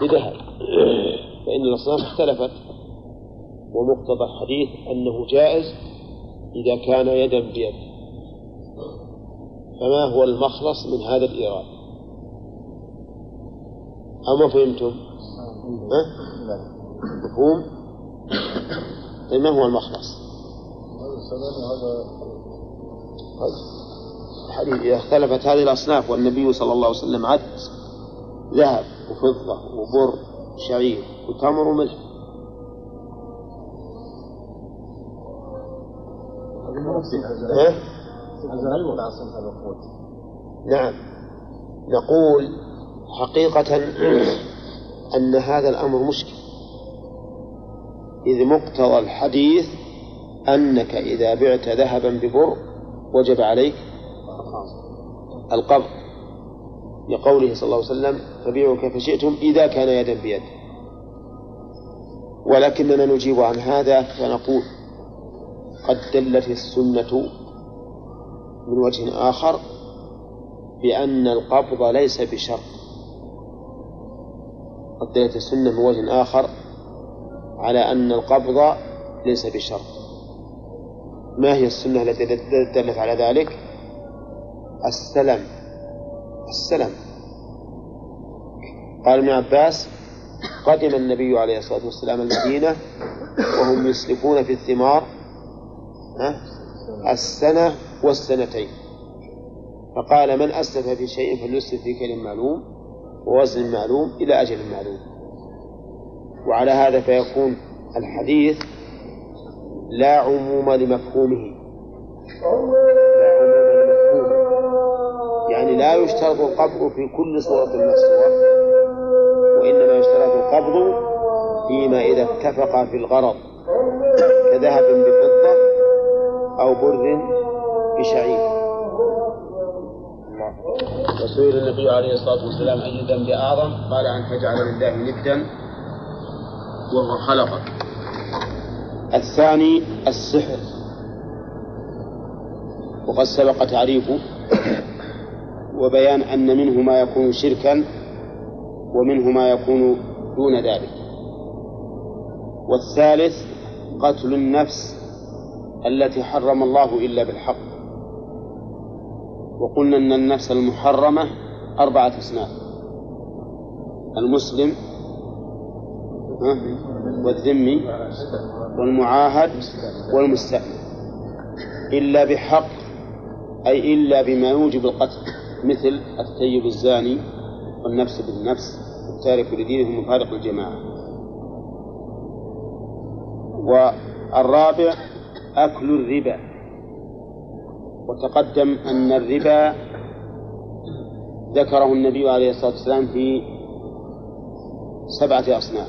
بذهب. فإن الأصناف اختلفت ومقتضى الحديث أنه جائز إذا كان يدا بيد. فما هو المخلص من هذا الإيراد؟ أما فهمتم؟ ها؟ مفهوم؟ طيب ما هو المخلص؟ الحديث إذا اختلفت هذه الأصناف والنبي صلى الله عليه وسلم عد ذهب. وفضة وبر شعير وتمر وملح. إيه؟ نعم. نقول حقيقة أن هذا الأمر مشكل. إذ مقتضى الحديث أنك إذا بعت ذهبا ببر وجب عليك القبض. لقوله صلى الله عليه وسلم فبيعوا كيف شئتم إذا كان يدا بيد. ولكننا نجيب عن هذا فنقول قد دلت السنة من وجه آخر بأن القبض ليس بشرط. قد دلت السنة من وجه آخر على أن القبض ليس بشرط. ما هي السنة التي دلت على ذلك؟ السلم السلم قال ابن عباس قدم النبي عليه الصلاة والسلام المدينة وهم يسلفون في الثمار السنة والسنتين. فقال من أسلف في شيء فليسلف في كلم معلوم ووزن معلوم إلى أجل معلوم. وعلى هذا فيكون الحديث لا عموم لمفهومه. لا عموم لمفهومه. يعني لا يشترط القبض في كل صورة من الصور. وإنما يشترط القبض فيما إذا اتفق في الغرض كذهب بفضة أو بر بشعير. وسئل النبي عليه الصلاة والسلام أي ذنب أعظم؟ قال أن تجعل لله ندا وهو خلقك. الثاني السحر. وقد سبق تعريفه. وبيان أن منه ما يكون شركا ومنه ما يكون دون ذلك. والثالث قتل النفس التي حرم الله إلا بالحق. وقلنا أن النفس المحرمة أربعة أصناف. المسلم والذمي والمعاهد والمستأمن. إلا بحق أي إلا بما يوجب القتل مثل الثيب الزاني والنفس بالنفس. التارك لدينه مفارق الجماعة والرابع أكل الربا وتقدم أن الربا ذكره النبي عليه الصلاة والسلام في سبعة أصناف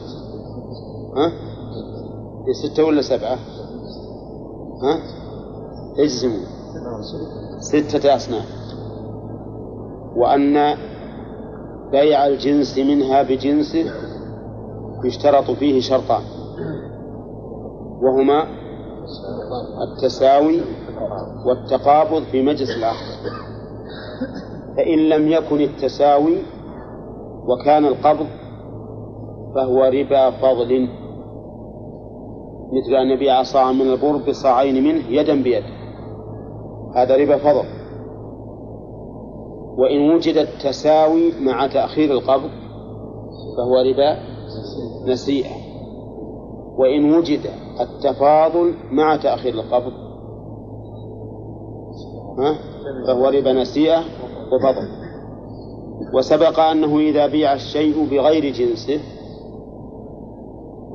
ها؟ في ستة ولا سبعة؟ ها؟ اجزموا ستة أصناف وأن بيع الجنس منها بجنسه يشترط فيه شرطان. وهما التساوي والتقابض في مجلس الآخر. فإن لم يكن التساوي وكان القبض فهو ربا فضل. مثل أن يبيع صاعا من البر بصاعين منه يدا بيد هذا ربا فضل. وإن وجد التساوي مع تأخير القبض فهو ربا نسيئة. وإن وجد التفاضل مع تأخير القبض فهو ربا نسيئة وفضل وسبق أنه إذا بيع الشيء بغير جنسه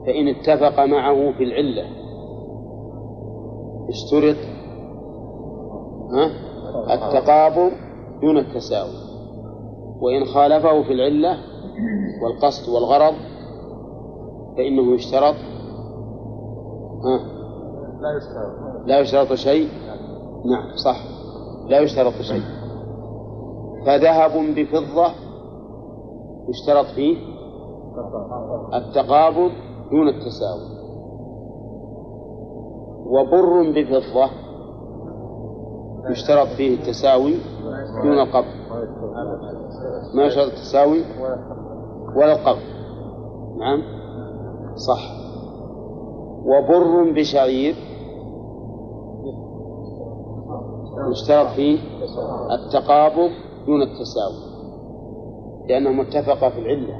فإن اتفق معه في العلة. اشترط التقابل دون التساوي. وإن خالفه في العلة والقصد والغرض فإنه يشترط. ها؟ لا يشترط. لا يشترط شيء؟ نعم صح. لا يشترط شيء. فذهب بفضة يشترط فيه التقابض دون التساوي. وبر بفضة يشترط فيه التساوي. دون القبض. ما يشترط التساوي ولا القبض. نعم. صح. وبر بشعير مشترك فيه التقابض دون التساوي لأنهما اتفقا في العلة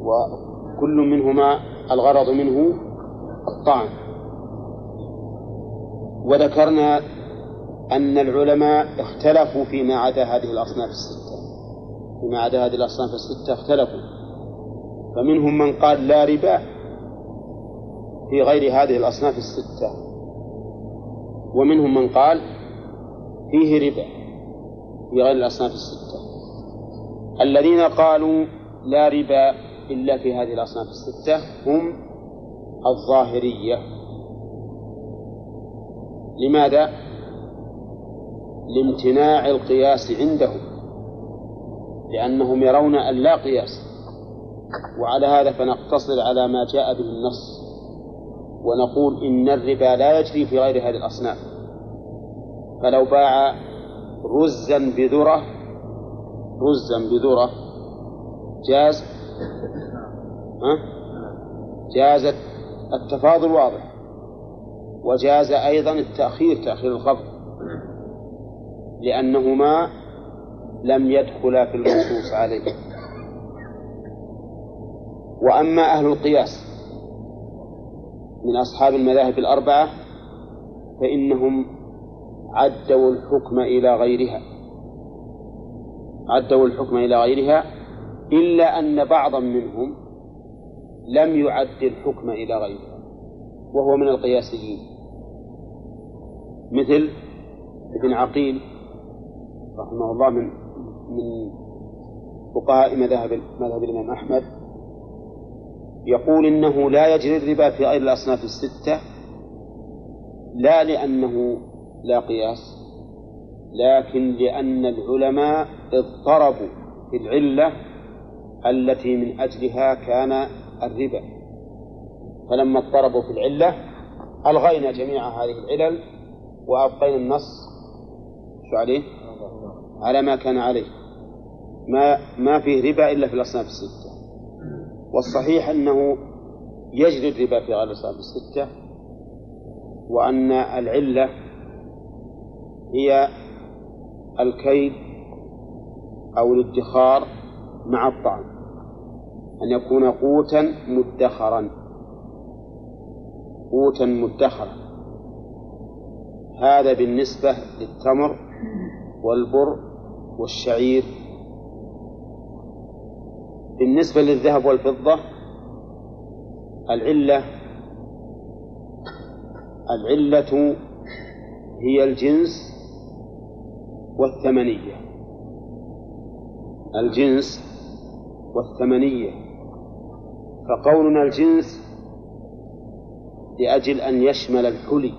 وكل منهما الغرض منه الطعن. وذكرنا أن العلماء اختلفوا فيما عدا هذه الأصناف الستة. فيما عدا هذه الأصناف الستة اختلفوا. فمنهم من قال لا ربا في غير هذه الأصناف الستة. ومنهم من قال فيه ربا في غير الأصناف الستة. الذين قالوا لا ربا إلا في هذه الأصناف الستة هم الظاهرية. لماذا؟ لامتناع القياس عندهم لأنهم يرون أن لا قياس. وعلى هذا فنقتصر على ما جاء به النص ونقول إن الربا لا يجري في غير هذه الأصناف. فلو باع رزا بذرة رزا بذرة جاز ها؟ جاز التفاضل واضح وجاز أيضا التأخير تأخير القبض لأنهما لم يدخلا في المنصوص عليه. وأما أهل القياس من أصحاب المذاهب الأربعة فإنهم عدوا الحكم إلى غيرها. عدوا الحكم إلى غيرها إلا أن بعضا منهم لم يعد الحكم إلى غيرها وهو من القياسيين. مثل ابن عقيل رحمه الله من من فقهاء مذاهب مذهب الإمام أحمد. يقول إنه لا يجري الربا في غير الأصناف الستة لا لأنه لا قياس لكن لأن العلماء اضطربوا في العلة التي من أجلها كان الربا. فلما اضطربوا في العلة ألغينا جميع هذه العلل وأبقينا النص. شو عليه؟ على ما كان عليه. ما ما فيه ربا إلا في الأصناف الستة. والصحيح أنه يجري الربا في غير الأصناف الستة وأن العلة هي الكيد أو الادخار مع الطعام. أن يكون قوتا مدخرا. قوتا مدخرا. هذا بالنسبة للتمر والبر والشعير. بالنسبة للذهب والفضة العلة العلة هي الجنس والثمنية. الجنس والثمنية. فقولنا الجنس لأجل أن يشمل الحلي.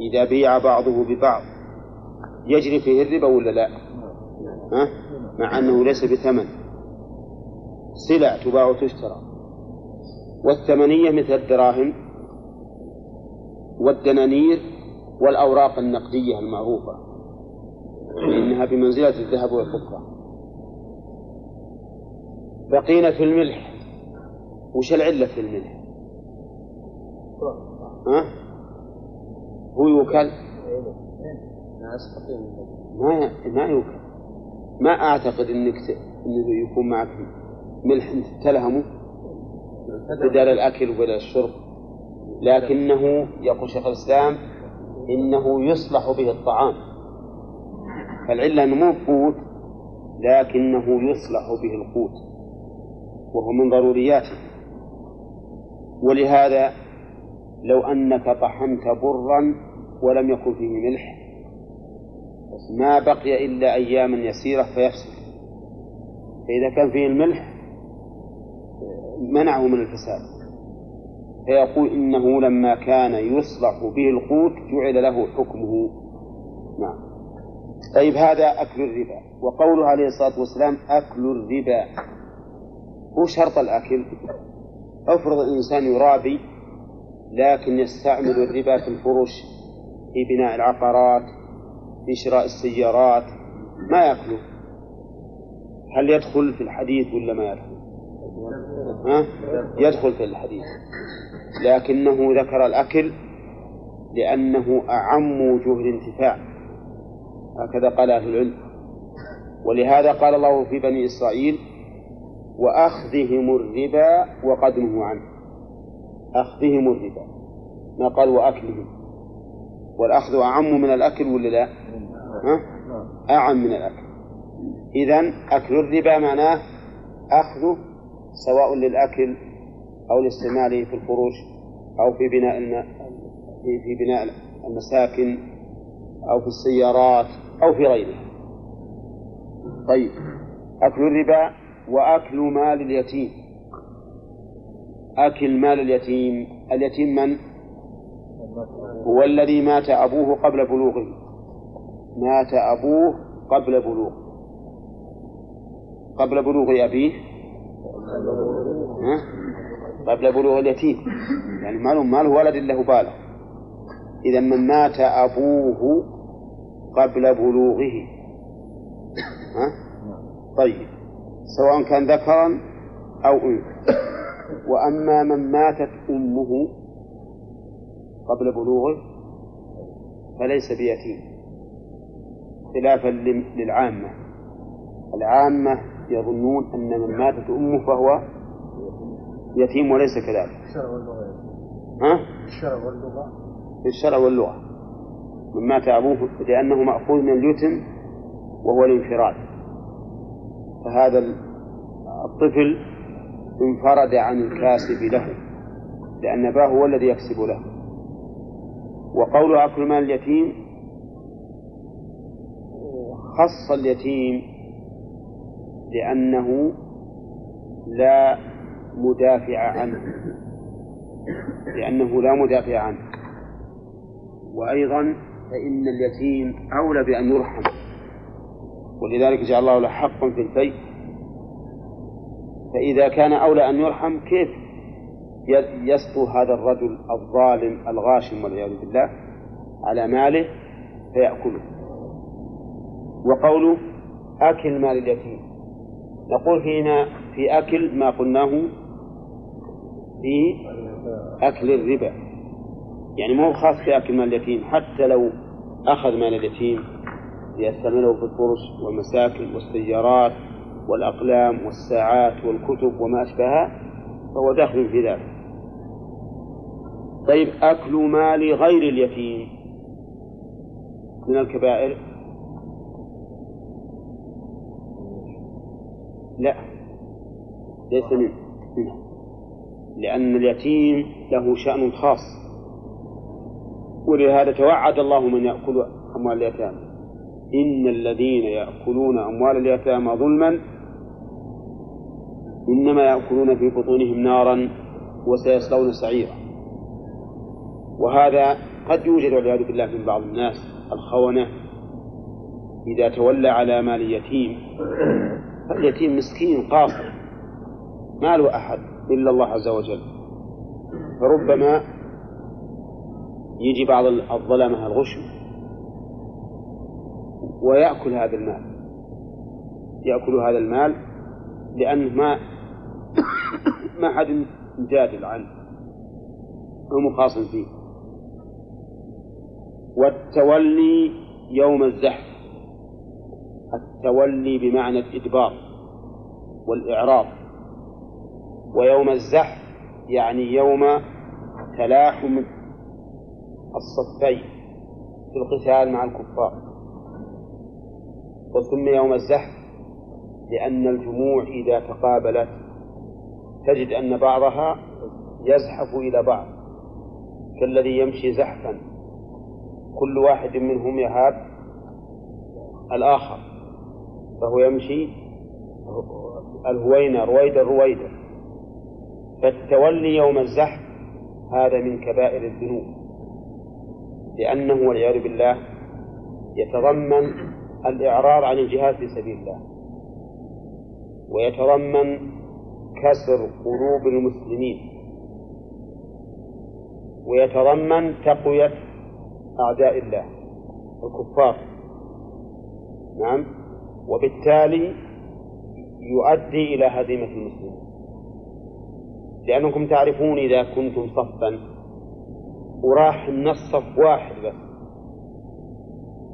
إذا بيع بعضه ببعض. يجري فيه الربا ولا لا؟ ها؟ مع أنه ليس بثمن سلع تباع وتشترى والثمنية مثل الدراهم والدنانير والأوراق النقدية المعروفة إنها بمنزلة الذهب والفضة بقينا في الملح وش العلة في الملح؟ ها؟ هو يوكل ما ما يوكل ما أعتقد إنك ت... إنه يكون معك ملح تلهمه بدل الأكل وبدل الشرب. لكنه يقول شيخ الإسلام إنه يصلح به الطعام. فالعلة أنه مو قوت لكنه يصلح به القوت وهو من ضرورياته. ولهذا لو أنك طحنت برا ولم يكن فيه ملح ما بقي إلا أياما يسيرة فيفسد. فإذا كان فيه الملح منعه من الفساد. فيقول إنه لما كان يصلح به القوت جعل له حكمه. نعم. طيب هذا أكل الربا. وقوله عليه الصلاة والسلام أكل الربا. هو شرط الأكل. افرض الإنسان يرابي لكن يستعمل الربا في الفرش في بناء العقارات في شراء السيارات ما يأكله هل يدخل في الحديث ولا ما يدخل؟ ها؟ يدخل في الحديث. لكنه ذكر الأكل لأنه أعم وجوه الانتفاع هكذا قال أهل العلم. ولهذا قال الله في بني إسرائيل وأخذهم الربا وقد نهوا عنه. أخذهم الربا. ما قال وأكلهم. والأخذ أعم من الأكل ولا لا؟ ها؟ أعم من الأكل إذا أكل الربا معناه أخذه سواء للأكل أو لاستعماله في الفروش أو في بناء. في بناء المساكن أو في السيارات أو في غيرها طيب أكل الربا وأكل مال اليتيم أكل مال اليتيم اليتيم من؟ هو الذي مات أبوه قبل بلوغه. مات أبوه قبل بلوغه. قبل بلوغ أبيه؟ ها؟ قبل بلوغ اليتيم. يعني معلوم ما له ولد له بالغ إذا من مات أبوه قبل بلوغه. ها؟ طيب. سواء كان ذكرا أو أنثى. وأما من ماتت أمه قبل بلوغه فليس بيتيم. خلافا للعامة. العامة يظنون أن من ماتت أمه فهو يتيم وليس كذلك. الشرع واللغة ها؟ الشرع واللغة. في الشرع واللغة. من مات أبوه لأنه مأخوذ من اليتم وهو الانفراد. فهذا الطفل انفرد عن الكاسب له لأن أباه هو الذي يكسب له. وقول أكل مال اليتيم خص اليتيم لأنه لا مدافع عنه لأنه لا مدافع عنه. وأيضا فإن اليتيم أولى بأن يرحم ولذلك جعل الله له حق في البيت فإذا كان أولى أن يرحم كيف؟ يسطو هذا الرجل الظالم الغاشم والعياذ بالله على ماله فيأكله. وقوله أكل مال اليتيم. نقول فينا في أكل ما قلناه في أكل الربا. يعني مو خاص في أكل مال اليتيم حتى لو أخذ مال اليتيم ليستعمله في الفرش والمساكن والسيارات والأقلام والساعات والكتب وما أشبهها فهو داخل في ذلك. طيب أكل مال غير اليتيم من الكبائر؟ لا ليس منه. لأن اليتيم له شأن خاص ولهذا توعد الله من يأكل أموال اليتامى. إن الذين يأكلون أموال اليتامى ظلما إنما يأكلون في بطونهم نارا وسيصلون سعيرا. وهذا قد يوجد والعياذ بالله من بعض الناس الخونة إذا تولى على مال اليتيم فاليتيم مسكين قاصر ما له أحد إلا الله عز وجل. فربما يجي بعض الظلمة الغشم ويأكل هذا المال. يأكل هذا المال لأنه ما ما حد مجادل عنه هو مخاصم فيه. والتولي يوم الزحف. التولي بمعنى الإدبار والإعراض ويوم الزحف يعني يوم تلاحم الصفين في القتال مع الكفار. وسمي يوم الزحف لأن الجموع إذا تقابلت تجد أن بعضها يزحف إلى بعض كالذي يمشي زحفا. كل واحد منهم يهاب الآخر فهو يمشي الهوينة رويدا رويدا فالتولي يوم الزحف هذا من كبائر الذنوب لأنه والعياذ بالله يتضمن الإعراض عن الجهاد في سبيل الله ويتضمن كسر قلوب المسلمين ويتضمن تقوية أعداء الله الكفار نعم. وبالتالي يؤدي إلى هزيمة المسلمين. لأنكم تعرفون إذا كنتم صفا وراح النص صف واحد بس.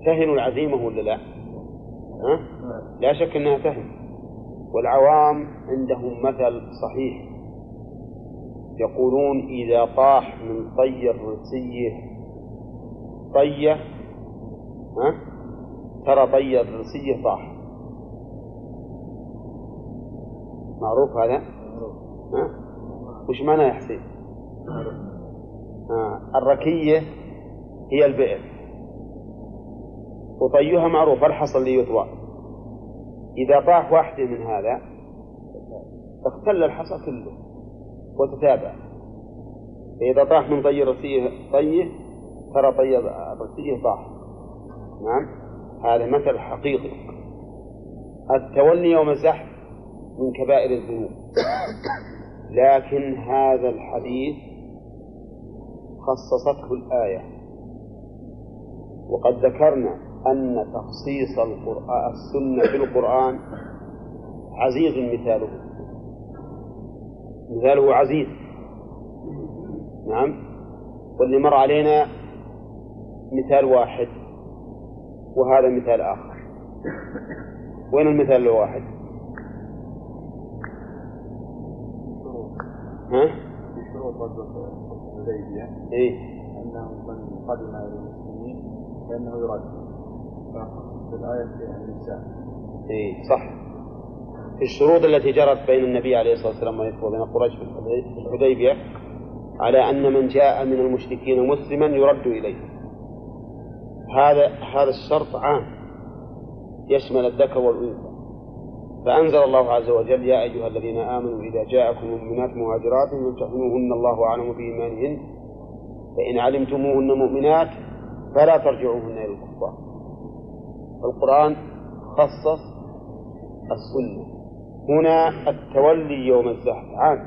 تهن العزيمة ولا لا؟ ها؟ لا شك أنها تهن. والعوام عندهم مثل صحيح. يقولون إذا طاح من طي الرسية طية ها؟ ترى طي الرسية طاح معروف هذا؟ ها؟ وش معنى يا حسين؟ آه. الركية هي البئر وطيها معروف الحصل ليطوى إذا طاح واحدة من هذا اختل الحصى كله وتتابع فإذا طاح من طي الرسية طية ترى طي الرسية طاح نعم؟ هذا مثل حقيقي. التولي يوم الزحف من كبائر الذنوب. لكن هذا الحديث خصصته الآية. وقد ذكرنا أن تخصيص القرآن السنة في القرآن عزيز مثاله. مثاله عزيز. نعم؟ واللي مر علينا مثال واحد وهذا مثال آخر وين المثال الواحد؟ ها؟ في شروط الحديبية إيه؟ أنه من قدم إلى المسلمين فإنه يرد في الآية في النساء إيه صح في الشروط التي جرت بين النبي عليه الصلاة والسلام وبين قريش في الحديبية على أن من جاء من المشركين مسلما يرد إليه هذا هذا الشرط عام يشمل الذكر والأنثى. فأنزل الله عز وجل يا أيها الذين آمنوا إذا جاءكم مؤمنات مهاجرات فامتحنوهن الله أعلم بإيمانهن. فإن علمتموهن مؤمنات فلا ترجعوهن إلى الكفار. القرآن خصص السنة. هنا التولي يوم الزحف عام.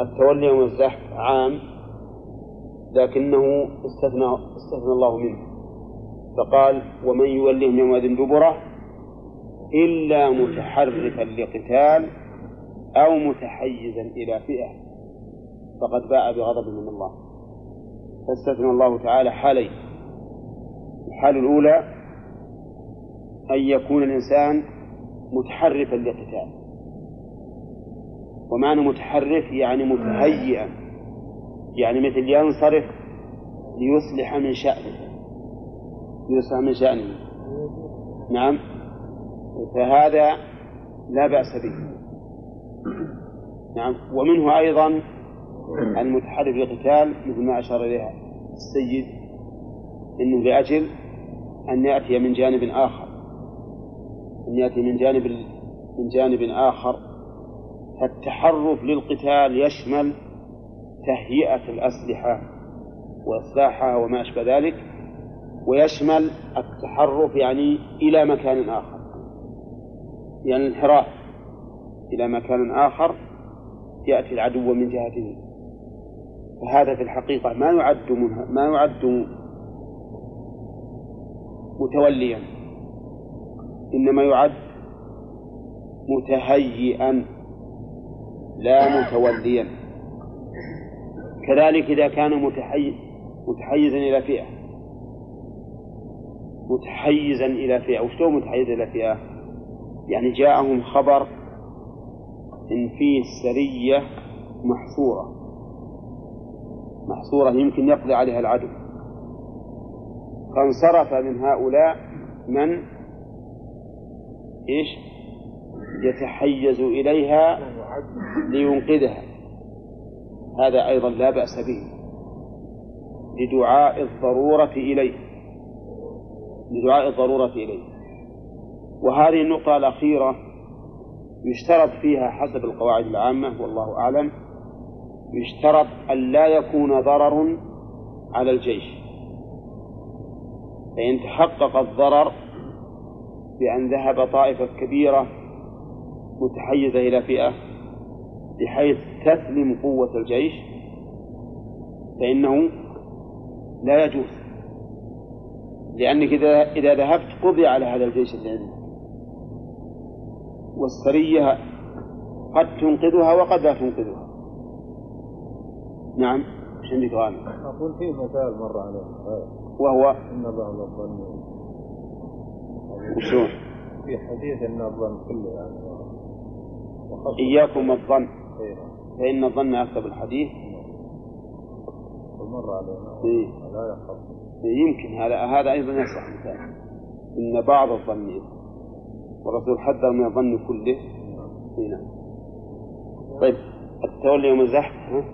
التولي يوم الزحف عام لكنه استثنى استثنى الله منه. فقال ومن يولهم يومئذ دبره إلا متحرفا لقتال أو متحيزا إلى فئة فقد باء بغضب من الله. فاستثنى الله تعالى حالين. الحالة الأولى أن يكون الإنسان متحرفا لقتال. ومعنى متحرف يعني متهيئا. يعني مثل ينصرف ليصلح من شأنه. يصلح من شأنه. نعم. فهذا لا بأس به. نعم. ومنه أيضا المتحرك للقتال مثل ما أشار إليها السيد إنه لأجل أن يأتي من جانب آخر. أن يأتي من جانب من جانب آخر. فالتحرف للقتال يشمل تهيئة الأسلحة وإصلاحها وما أشبه ذلك ويشمل التحرف يعني إلى مكان آخر. يعني الانحراف إلى مكان آخر يأتي العدو من جهته. فهذا في الحقيقة ما يعد ما يعد متوليا إنما يعد متهيئا لا متوليا. كذلك إذا كان متحيزا إلى فئة. متحيزا إلى فئة. وش متحيز إلى فئة؟ يعني جاءهم خبر إن فيه سرية محصورة محصورة يمكن يقضي عليها العدو فانصرف من هؤلاء من؟ إيش؟ يتحيز إليها لينقذها. هذا أيضا لا بأس به لدعاء الضرورة إليه لدعاء الضرورة إليه. وهذه النقطة الأخيرة يشترط فيها حسب القواعد العامة والله أعلم يشترط أن لا يكون ضرر على الجيش. فإن تحقق الضرر بأن ذهب طائفة كبيرة متحيزة إلى فئة بحيث تسلم قوة الجيش فإنه لا يجوز. لأنك إذا إذا ذهبت قضي على هذا الجيش اللي عندك والسرية قد تنقذها وقد لا تنقذها. نعم إيش عندك غالي؟ أقول في مثال مر عليه وهو؟ إن بعض الظن وشلون؟ في حديث إن الظن كله يعني. إياكم الظن. فإن الظن أكذب الحديث. ومر علينا. إيه. لا يخاف. يمكن. هذا هذا أيضا يصح. مثال إن بعض الظن إثم. والرسول حذر من الظن كله. إيه نعم. طيب التولي يوم الزحف ها؟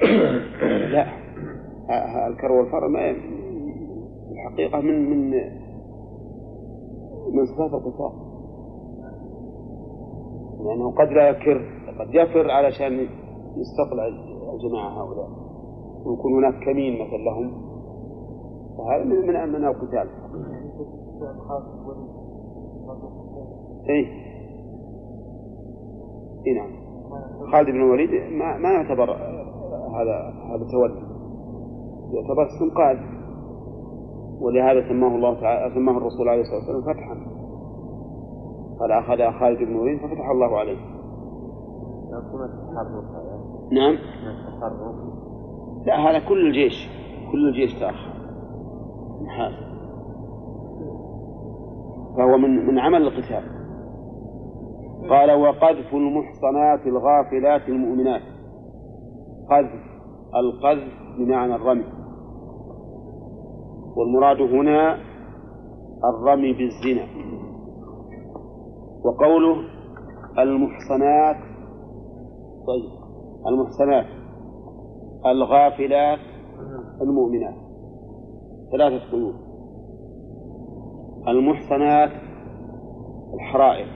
لا. الكر والفر ما الحقيقة من من من صفات القتال. لأنه قد لا يكر قد يفر علشان يستطلع الجماعة هؤلاء. ويكون هناك كمين مثلا لهم. فهذا من من من القتال. اي اي نعم. خالد بن الوليد ما ما يعتبر هذا هذا تولي. يعتبر استنقاذ. ولهذا سماه الله تعالى سماه الرسول عليه الصلاة والسلام فتحا. قال اخذ خالد بن الوليد ففتح الله عليه. نعم. لا هذا كل الجيش كل الجيش تأخر. نحاس فهو من من عمل القتال. قال وقذف المحصنات الغافلات المؤمنات. قذف القذف بمعنى الرمي. والمراد هنا الرمي بالزنا. وقوله المحصنات طيب المحصنات الغافلات المؤمنات ثلاثة قيود. المحصنات الحرائر.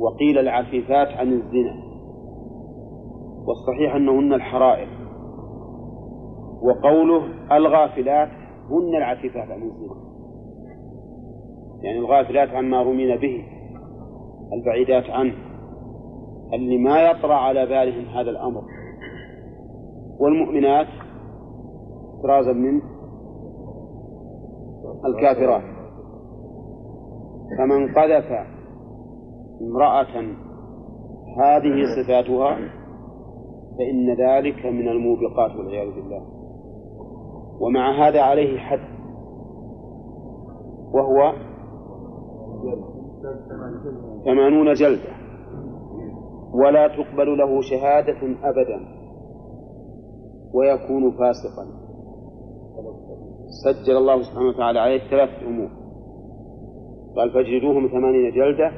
وقيل العفيفات عن الزنا. والصحيح أنهن الحرائر. وقوله الغافلات هن العفيفات عن الزنا. يعني الغافلات عما رمين به البعيدات عنه اللي ما يطرأ على بالهم هذا الأمر. والمؤمنات احترازا من الكافرات. فمن قذف امرأة هذه صفاتها فإن ذلك من الموبقات والعياذ بالله. ومع هذا عليه حد وهو ثمانون جلدة. ولا تقبل له شهادة أبدا. ويكون فاسقا. سجل الله سبحانه وتعالى عليه ثلاث أمور. قال فاجلدوهم ثمانين جلدة.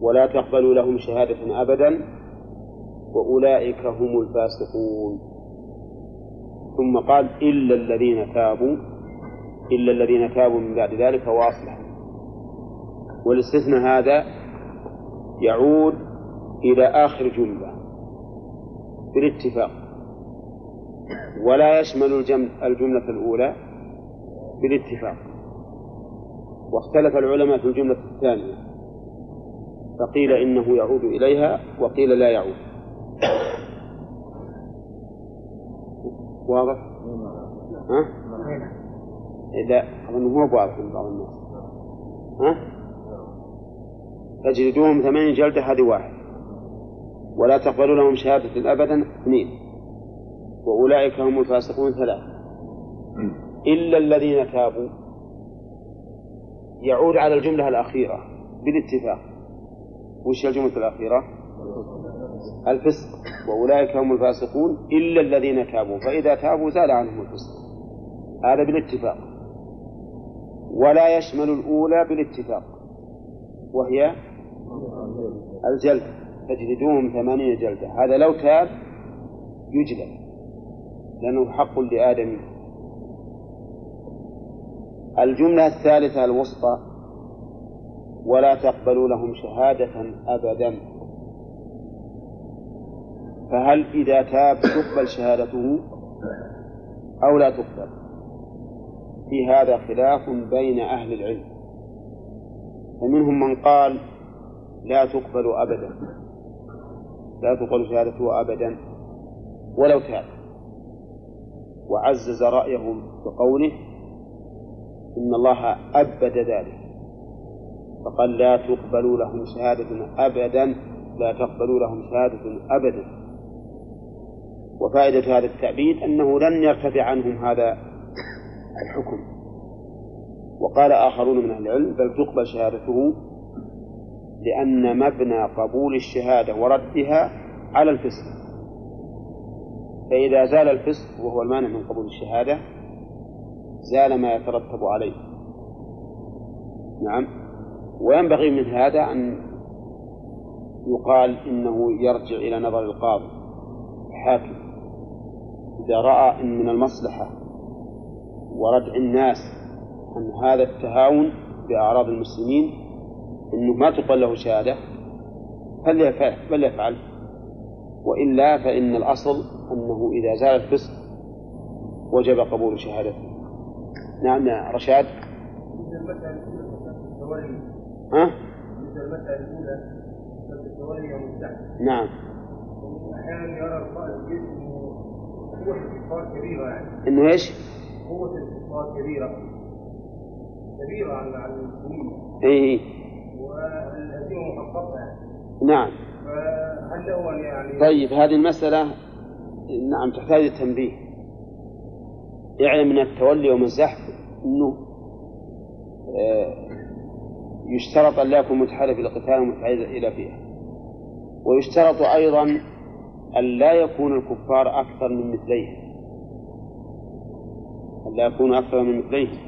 ولا تقبلوا لهم شهادة أبدا. وأولئك هم الفاسقون. ثم قال إلا الذين تابوا. إلا الذين تابوا من بعد ذلك وأصلحوا والاستثناء هذا يعود إلى آخر جملة بالاتفاق ولا يشمل الجم- الجملة الأولى بالاتفاق واختلف العلماء في الجملة الثانية فقيل إنه يعود إليها وقيل لا يعود واضح؟ ها؟ لا أظن هو واضح عند بعض الناس ها؟ فاجلدوهم ثمانين جلدة هذه واحد. ولا تقبلوا لهم شهادة أبدا اثنين. وأولئك هم الفاسقون ثلاثة. إلا الذين تابوا. يعود على الجملة الأخيرة بالاتفاق. وش الجملة الأخيرة؟ الفسق. وأولئك هم الفاسقون إلا الذين تابوا. فإذا تابوا زال عنهم الفسق. هذا بالاتفاق. ولا يشمل الأولى بالاتفاق. وهي الجلد تجلدوهم ثمانين جلدة. هذا لو تاب يجلد لأنه حق لآدم. الجملة الثالثة الوسطى ولا تقبلوا لهم شهادة أبدا. فهل إذا تاب تقبل شهادته أو لا تقبل؟ في هذا خلاف بين أهل العلم. فمنهم من قال لا تقبل أبدا. لا تقبل شهادته أبدا. ولو تاب. وعزز رأيه بقوله إن الله أبد ذلك. فقال لا تقبلوا لهم شهادة أبدا. لا تقبلوا لهم شهادة أبدا. وفائدة هذا التعبيد أنه لن يرتفع عنهم هذا الحكم. وقال آخرون من أهل العلم بل تقبل شهادته لأن مبنى قبول الشهادة وردها على الفسق. فإذا زال الفسق وهو المانع من قبول الشهادة زال ما يترتب عليه. نعم. وينبغي من هذا أن يقال إنه يرجع إلى نظر القاضي الحاكم. إذا رأى أن من المصلحة وردع الناس عن هذا التهاون بأعراض المسلمين أنه ما تقبل له شهادة فليفعل وإلا فإن الأصل أنه إذا زال الفسق وجب قبول شهادته. نعم يا رشاد. ها؟ نعم. أحيانا يرى القائد قوة الكفار كبيرة يعني إنه إيش؟ قوة الكفار كبيرة. كبيرة على المسلمين إي نعم. فهل له يعني طيب هذه المسألة نعم تحتاج التنبيه يعلم من التولي ومن الزحف أنه آه، يشترط أن لا يكون متحالف إلى القتال ومتحيز إلى فيها. ويشترط أيضا أن لا يكون الكفار أكثر من مثليهم أن لا يكونوا أكثر من مثليهم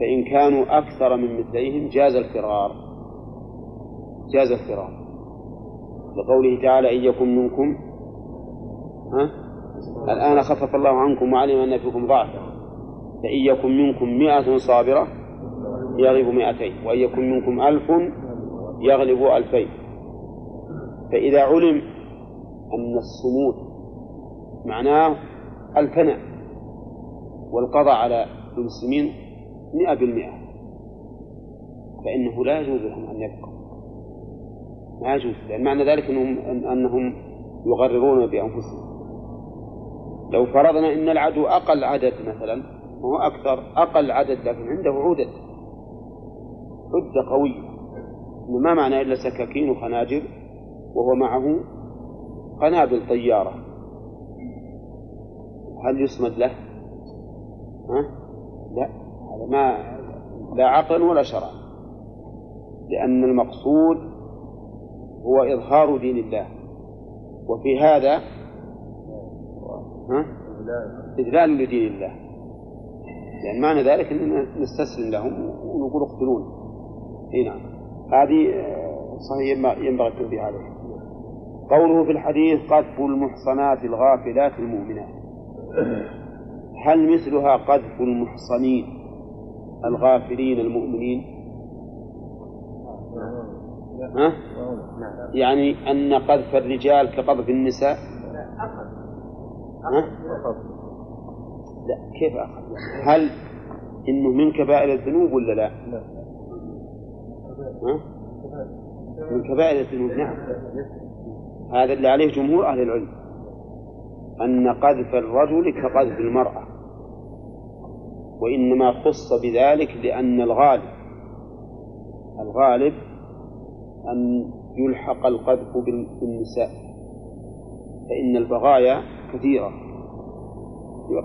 فإن كانوا أكثر من مثليهم جاز الفرار. جاز الفرار لقوله تعالى إن يكن منكم ها؟ الآن خفف الله عنكم وعلم أن فيكم ضعفا. فإن يكن منكم مئة صابرة يغلب مئتين وإن يكن منكم ألف يغلب ألفين. فإذا علم أن الصمود معناه الفناء والقضاء على المسلمين مئة بالمئة فإنه لا يجوز لهم أن يبقوا ما يجوز لأن معنى ذلك أنهم, أنهم يغررون بأنفسهم لو فرضنا أن العدو أقل عدد مثلا وهو أكثر أقل عدد لكن عنده عدد عدة قوية ما معنى إلا سكاكين وخناجر وهو معه قنابل طيارة هل يصمد له؟ ها؟ لا هذا ما لا عقلا ولا شرعا لأن المقصود هو إظهار دين الله. وفي هذا؟ إذلال لدين الله. لأن معنى ذلك أننا نستسلم لهم ونقول اقتلون. إي نعم. هذه آه، صحيح ينبغي التنبيه عليها قوله في الحديث قذف المحصنات الغافلات المؤمنات. هل مثلها قذف المحصنين الغافلين المؤمنين؟ ها؟ يعني أن قذف الرجال كقذف النساء ها؟ لا كيف أخذ هل إنه من كبائر الذنوب ولا لا؟ ها؟ من كبائر الذنوب نعم هذا اللي عليه جمهور أهل العلم أن قذف الرجل كقذف المرأة وإنما خص بذلك لأن الغالب الغالب أن يلحق القذف بالنساء فإن البغايا كثيرة.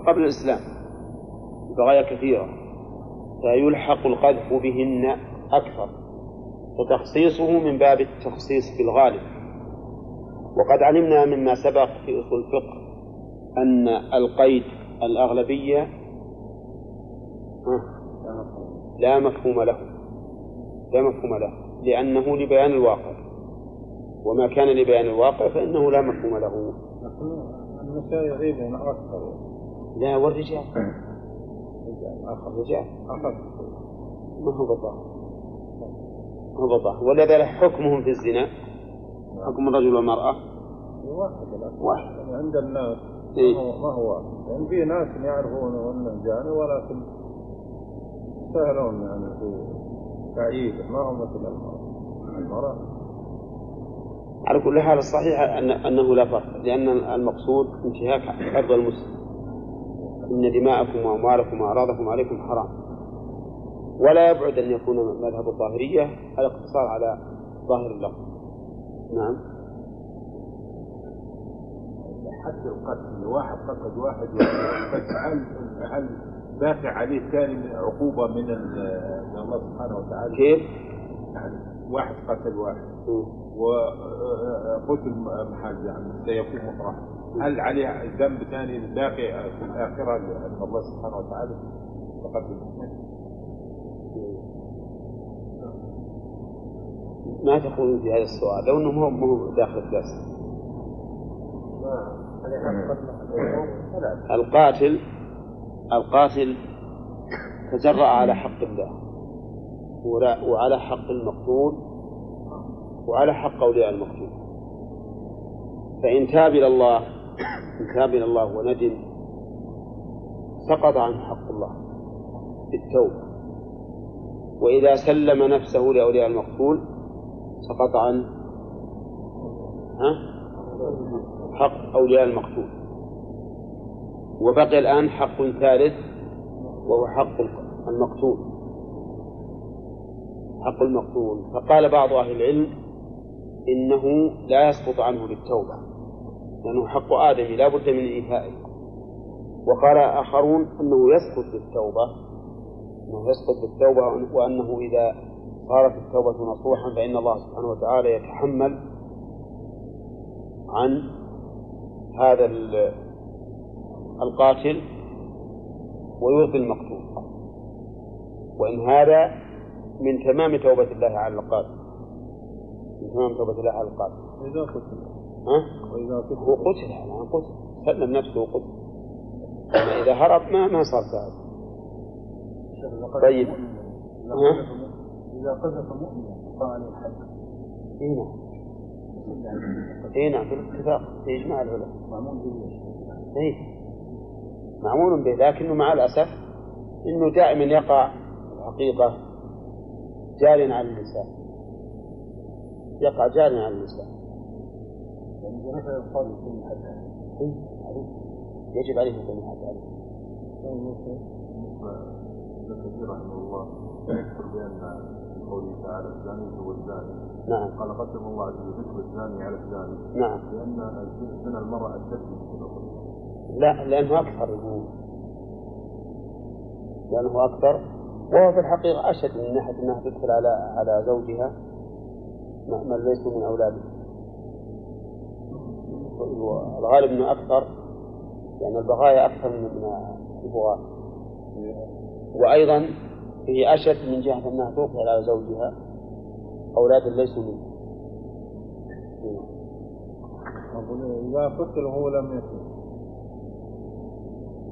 قبل الإسلام البغايا كثيرة فيلحق القذف بهن أكثر وتخصيصه من باب التخصيص بالغالب وقد علمنا مما سبق في أصول الفقه أن القيد الأغلبية لا مفهوم له. لا مفهوم له. لأنه لبيان الواقع. وما كان لبيان الواقع فإنه لا مفهوم له. النساء يغيبون أكثر لا والرجال. الرجال. ما هو بالظاهر ما هو بالظاهر ولذلك حكمهم في الزنا. حكم الرجل والمرأة. واحد. واحد عند الناس. إيه؟ ما هو واحد. يعني في ناس يعرفون أنه جاني ولكن سهلون يعني في تعييده ما هو مثل المرأة؟ على كل حال الصحيح أن أنه لا فرق لأن المقصود انتهاك عرض المسلم. إن دماءكم وأموالكم وأعراضكم عليكم حرام. ولا يبعد أن يكون مذهب الظاهرية الاقتصار على ظاهر اللفظ. نعم. حتى القتل واحد قتل واحد هل هل دافع عليه ثاني عقوبة من من الله سبحانه وتعالى. كيف؟ يعني واحد قتل واحد. وقتل محل يعني سيكون مطرح هل عليه ذنب ثاني باقي في الآخرة لأن الله سبحانه وتعالى؟ فقد المؤمن ما تقولون في هذا السؤال؟ لو انه مو مو داخل الدرس. القاتل القاتل تجرأ على حق الله. وعلى حق المقتول وعلى حق أولياء المقتول. فإن تاب إلى الله إن تاب إلى الله وندم سقط عنه حق الله بالتوبة. وإذا سلم نفسه لأولياء المقتول سقط عن؟ حق أولياء المقتول. وبقي الآن حق ثالث وهو حق المقتول. حق المقتول. فقال بعض أهل العلم إنه لا يسقط عنه بالتوبة لأنه حق آدم لا بد من إيفائه. وقال آخرون أنه يسقط بالتوبة أنه يسقط بالتوبة وأنه إذا صارت التوبة نصوحا فإن الله سبحانه وتعالى يتحمل عن هذا القاتل ويرضي المقتول. وإن هذا من تمام توبة الله على القاتل. من تمام توبة الله على القاتل. وإذا قتل. ها؟ وإذا قتل. هو قتل يعني قتل. سلم نفسه وقتل. أما إذا هرب ما ما صار ذلك. طيب؟ إذا قذف مؤمنا قال عليه الحد اي نعم. اي نعم بالاتفاق في إجماع العلماء. معمول به اي معمول به لكنه مع الأسف إنه دائما يقع الحقيقة جار على اللسان. يقع جار على اللسان. يعني. يجب عليه أن يكون ابن كثير رحمه الله يذكر بأن قوله تعالى الزاني هو الزاني نعم. قال قدم الله عز وجل الزاني على الزاني نعم. لأن زنا المرأة أشد من لا لأنه أكثر الذنوب لأنه أكثر. وهو في الحقيقة أشد من ناحية أنها تدخل على على زوجها من ليسوا من أولاده. الغالب أنه أكثر لأن البغايا أكثر من البغاة. وأيضا هي أشد من جهة أنها تدخل على زوجها أولاد ليسوا منه إذا قتل وهو لم يكن.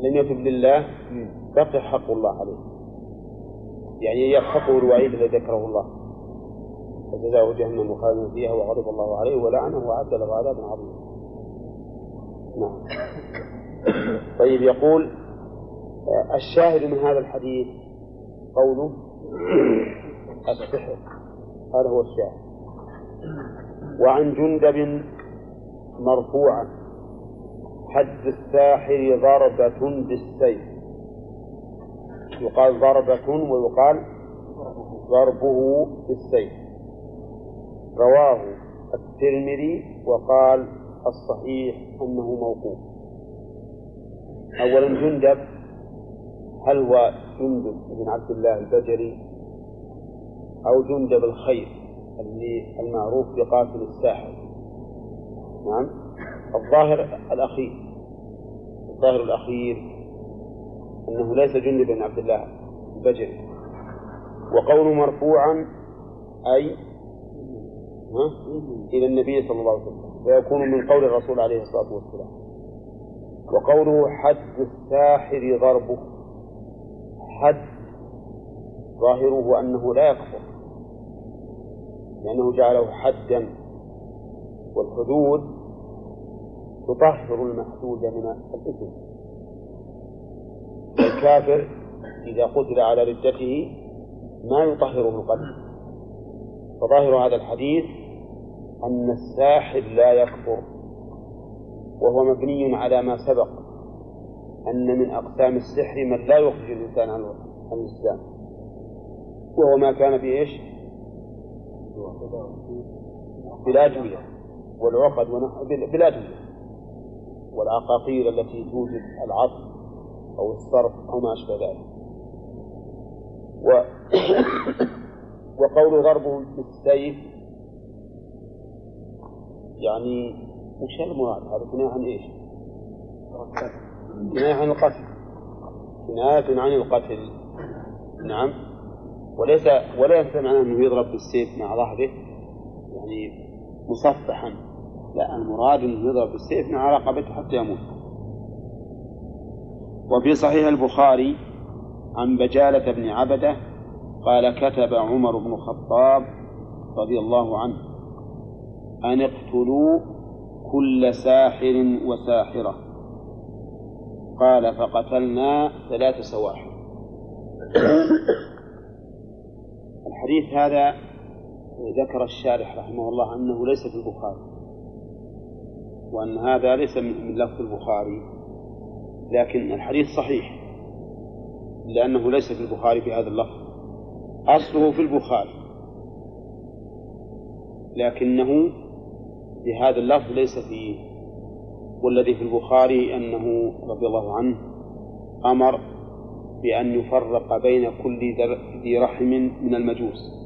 لم يتب لله بقي حق الله عليه. يعني يلحقه الوعيد الذي ذكره الله. فجزاؤه جهنم خالدا فيها وغضب الله عليه ولعنه وأعد له عذابا عظيما. نعم. طيب يقول الشاهد من هذا الحديث قوله السحر. هذا هو الشاهد. وعن جندب مرفوعا. حد الساحر ضربة بالسيف. يقال ضربة ويقال ضربه بالسيف. رواه الترمذي وقال الصحيح أنه موقوف. أولا جندب هل هو جندب بن عبد الله البجري أو جندب الخير اللي المعروف بقاتل الساحر. نعم. الظاهر الأخير. الظاهر الأخير أنه ليس جندب بن عبد الله البجري وقول مرفوعا أي؟ إلى النبي صلى الله عليه وسلم. فيكون من قول الرسول عليه الصلاة والسلام. وقوله حد الساحر ضربه. حد ظاهره أنه لا يكفر لأنه جعله حدا. والحدود تطهر المحدود من الإثم. والكافر إذا قتل على ردته ما يطهره القلب فظاهر هذا الحديث أن الساحر لا يكفر وهو مبني على ما سبق أن من أقسام السحر من لا يخرج الإنسان عن الإسلام. وهو ما كان في إيش؟ بلا جوية والعقد بلا جوية والعقاقير التي توجد العطف أو الصرف أو ما أشبه ذلك. و وقول ضربهم بالسيف يعني وش المراد هذا كناية عن إيش؟ كناية عن القتل. كناية عن القتل. نعم. وليس ولا يلزم أنه يضرب بالسيف مع ظهره يعني مصفحا. لا المراد انه يضرب بالسيف مع رقبته حتى يموت. وفي صحيح البخاري عن بجالة بن عبدة قال كتب عمر بن الخطاب رضي الله عنه أن اقتلوا كل ساحر وساحرة. قال فقتلنا ثلاث سواحر. الحديث هذا ذكر الشارح رحمه الله أنه ليس في البخاري. وأن هذا ليس من لفظ البخاري لكن الحديث صحيح لأنه ليس في البخاري بهذا اللفظ. أصله في البخاري. لكنه بهذا اللفظ ليس فيه. والذي في البخاري أنه رضي الله عنه أمر بأن يفرق بين كل ذي رحم من المجوس.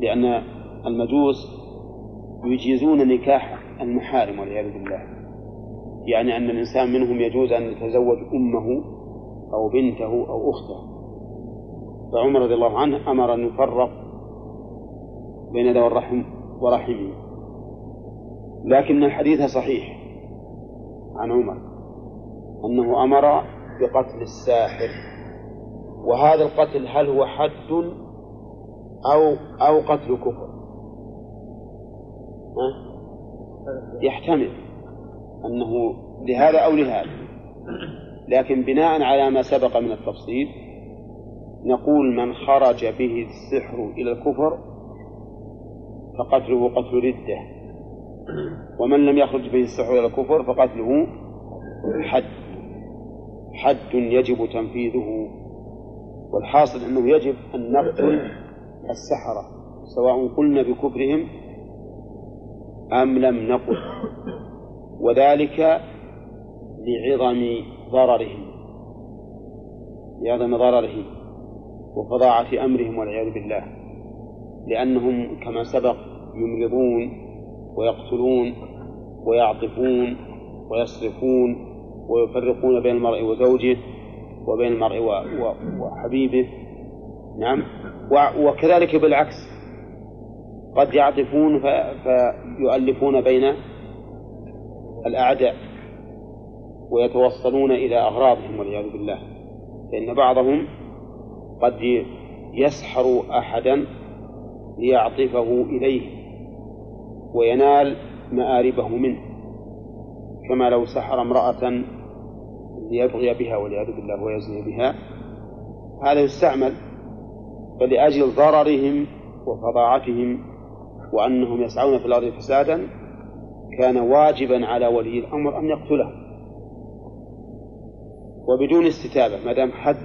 لأن المجوس يجيزون نكاح المحارم والعياذ بالله. يعني أن الإنسان منهم يجوز أن يتزوج أمه أو بنته أو أخته. فعمر رضي الله عنه أمر أن يفرق بين ذوي الرحم ورحمه. لكن الحديث صحيح عن عمر أنه أمر بقتل الساحر. وهذا القتل هل هو حد أو أو قتل كفر؟ يحتمل أنه لهذا أو لهذا. لكن بناء على ما سبق من التفصيل نقول من خرج به السحر إلى الكفر فقتله قتل ردة. ومن لم يخرج به السحر إلى الكفر فقتله حد. حد يجب تنفيذه. والحاصل أنه يجب أن نقتل السحرة سواء قلنا بكفرهم أم لم نقل وذلك لعظم ضررهم لعظم ضررهم وفظاعة أمرهم والعياذ بالله لأنهم كما سبق يمرضون ويقتلون ويعطفون ويصرفون ويفرقون بين المرء وزوجه وبين المرء وحبيبه. نعم؟ وكذلك بالعكس قد يعطفون فيؤلفون بين الأعداء ويتوصلون إلى أغراضهم والعياذ بالله. فإن بعضهم قد يسحر أحدا ليعطفه إليه وينال مآربه منه كما لو سحر امرأة ليبغي بها والعياذ بالله ويزني بها. هذا يستعمل فلأجل ضررهم وفظاعتهم وأنهم يسعون في الأرض فسادا كان واجبا على ولي الأمر أن يقتله. وبدون استتابة ما دام حد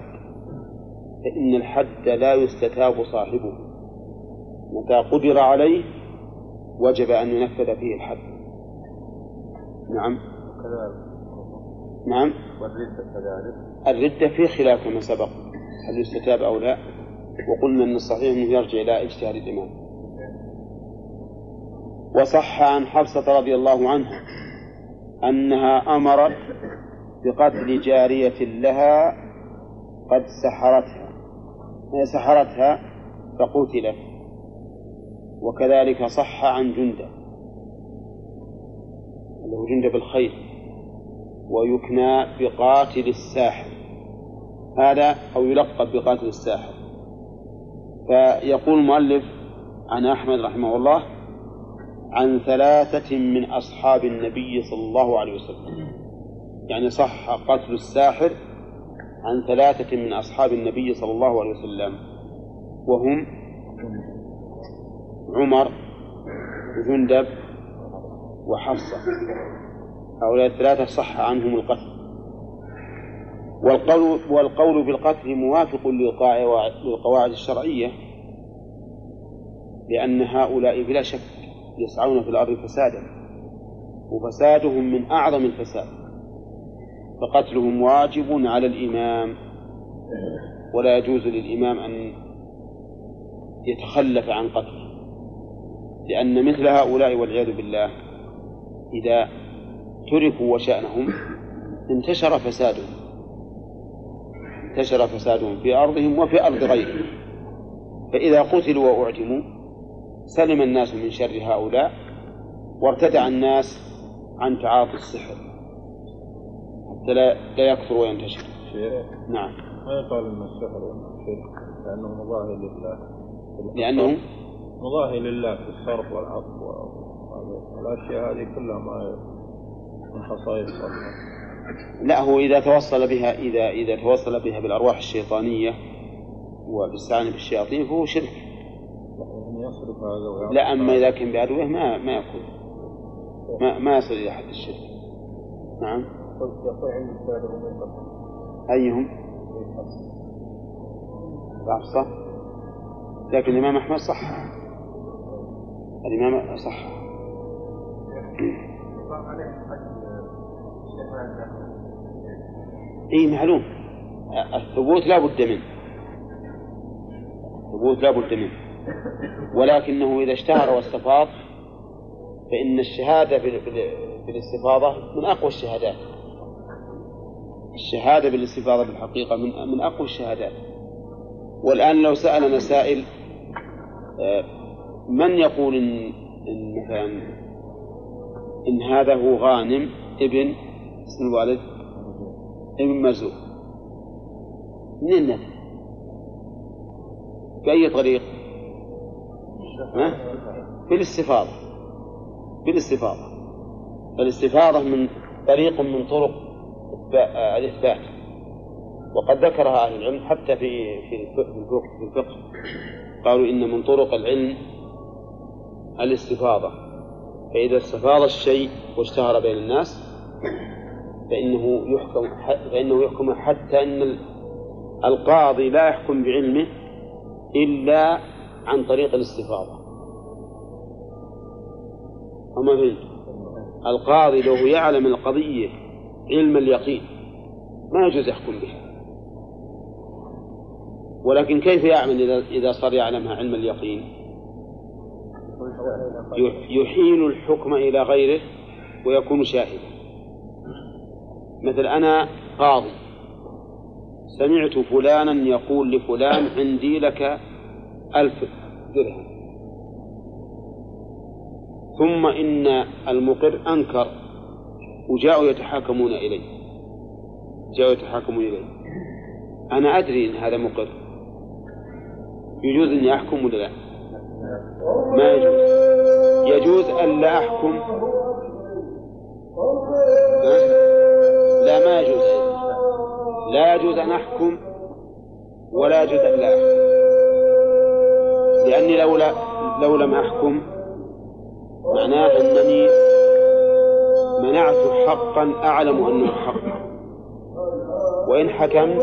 فإن الحد لا يستتاب صاحبه. متى قدر عليه وجب أن ينفذ فيه الحد. نعم. نعم. والردة كذلك الردة في خلاف كما سبق. هل يستتاب أو لا؟ وقلنا أن الصحيح أنه يرجع إلى اجتهاد الإمام. وصح عن حفصة رضي الله عنها أنها أمرت بقتل جارية لها قد سحرتها. سحرتها؟ فقتلت. وكذلك صح عن جندب. له جندب الخير. ويكنى بقاتل الساحر. هذا أو يلقب بقاتل الساحر. فيقول المؤلف عن أحمد رحمه الله عن ثلاثة من أصحاب النبي صلى الله عليه وسلم. يعني صح قتل الساحر عن ثلاثة من أصحاب النبي صلى الله عليه وسلم وهم عمر وجندب وحفصة. هؤلاء الثلاثة صح عنهم القتل. والقول والقول بالقتل موافق للقواعد الشرعية لأن هؤلاء بلا شك يسعون في الأرض فسادا وفسادهم من أعظم الفساد. فقتلهم واجب على الإمام. ولا يجوز للإمام أن يتخلف عن قتله لأن مثل هؤلاء والعياذ بالله إذا تركوا وشأنهم انتشر فسادهم. انتشر فسادهم في أرضهم وفي أرض غيرهم. فإذا قتلوا وأعدموا سلم الناس من شر هؤلاء وارتدع الناس عن تعاطي السحر. حتى لا, لا يكثر وينتشر نعم. ما يقال إن السحر لأنه مظاهر لله. لأنه؟ مظاهر لله في الصرف والعطف والأشياء هذه كلها ما من خصائص الله. لا هو إذا توصل بها إذا إذا توصل بها بالأرواح الشيطانية وبالاستعانة بالشياطين فهو شرك. يصرف هذا لا أما إذا كان بأدوية ما ما يكون ما ما يصل إلى حد الشرك. نعم. أيهم؟ صح لكن الإمام أحمد صح. الإمام صح. اي معلوم. الثبوت لا بد منه. الثبوت لا بد منه. ولكنه إذا اشتهر واستفاض فإن الشهادة بالاستفاضة من أقوى الشهادات الشهادة بالاستفاضة بالحقيقة من من أقوى الشهادات والآن لو سألنا سائل آه، من يقول إن, إن مثلا إن هذا هو غانم ابن اسم الوالد ابن مرزوق منين ندري؟ بأي طريق؟ بالاستفاضة. بالاستفاضة. فالاستفاضة من طريق من طرق الإثبات وقد ذكرها أهل العلم حتى في في في الفقه قالوا إن من طرق العلم الاستفاضة. فإذا استفاض الشيء واشتهر بين الناس فإنه يحكم فإنه يحكم حتى أن القاضي لا يحكم بعلمه إلا عن طريق الاستفاضة. أما فهمت القاضي لو يعلم القضية علم اليقين ما يجوز يحكم بها. ولكن كيف يعمل إذا صار يعلمها علم اليقين؟ يحيل الحكم إلى غيره ويكون شاهدا. مثل أنا قاضي سمعت فلانا يقول لفلان عندي لك ألف درهم. ثم إن المقر أنكر وجاءوا يتحاكمون إلي. جاءوا يتحاكمون إلي. أنا أدري أن هذا مقر. يجوز أني أحكم ولا لا؟ ما يجوز. يجوز أن لا أحكم. لا ما يجوز. لا يجوز أن أحكم ولا يجوز أن لا أحكم. لأني لو, لا لو لم أحكم معناه أنني منعت حقا أعلم أنه حق. وإن حكمت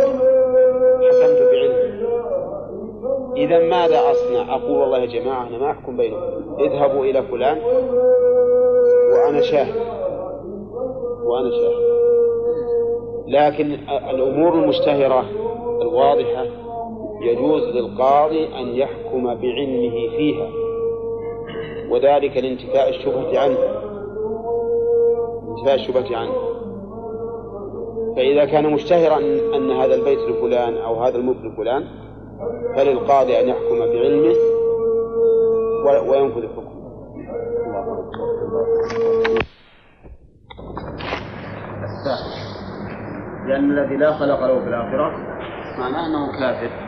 حكمت بعلم. إذا ماذا أصنع؟ أقول والله يا جماعة أنا ما أحكم بينكم. اذهبوا إلى فلان وأنا شاهد. وأنا شاهد. لكن الأمور المشتهرة الواضحة يجوز للقاضي أن يحكم بعلمه فيها وذلك لانتفاء الشبهة عنه. انتفاء الشبهة عنه. فإذا كان مشتهرا أن هذا البيت لفلان أو هذا الملك لفلان فللقاضي أن يحكم بعلمه وينفذ الحكم لأن الذي لا خلق له في الآخرة معناه أنه كافر.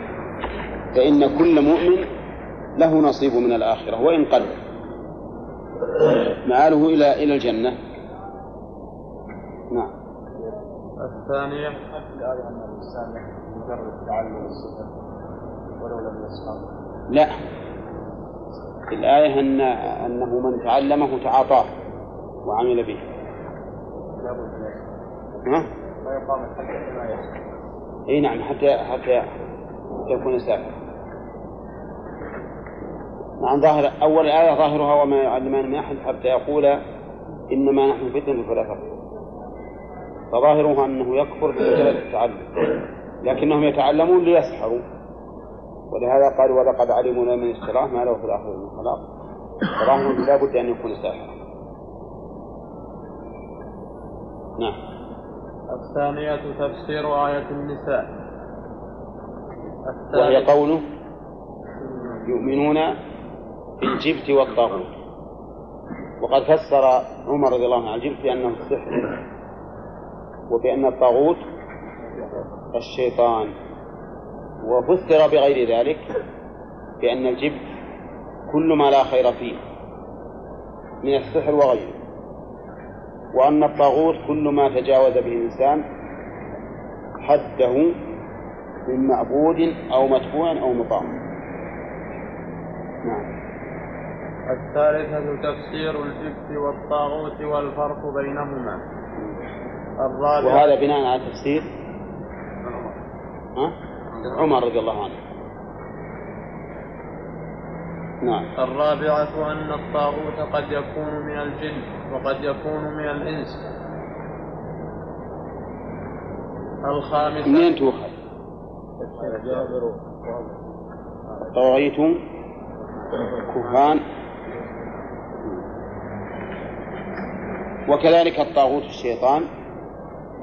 فإن كل مؤمن له نصيب من الآخرة وإن قل. مآله إلى إلى الجنة. نعم. الثانية الآية أن الإنسان مجرد تعلم الصفة ولو لم يسمع لا. الآية أن أنه من تعلمه تعاطاه وعمل به. ها؟ ما يقام الحد ما يسمع إي نعم حتى حتى يكون سافر نعم ظاهر أول آية ظاهرها وما يعلمان من أحد حتى يقول إنما نحن فتنة فلا تكفر فظاهرها أنه يكفر بمجرد التعلم لكنهم يتعلمون ليسحروا. ولهذا قالوا ولقد علموا من اشتراه ما له في الآخرة من خلاق. فظاهر لا بد أن يكون ساحرا. نعم. الثانية تفسير آية النساء. وهي قوله يؤمنون بالجبت والطاغوت. وقد فسر عمر رضي الله عنه الجبت بأنه السحر وبأن الطاغوت الشيطان. وفسر بغير ذلك بأن الجبت كل ما لا خير فيه من السحر وغيره. وأن الطاغوت كل ما تجاوز به الإنسان حده من معبود أو متبوع أو مطاع نعم. الثالثة تفسير الجبت والطاغوت والفرق بينهما. الرابعة وهذا بناء على تفسير ها؟ عمر رضي الله عنه. نعم. الرابعة أن الطاغوت قد يكون من الجن وقد يكون من الإنس. الخامسة منين تؤخذ؟ طواغيت كهان. وكذلك الطاغوت الشيطان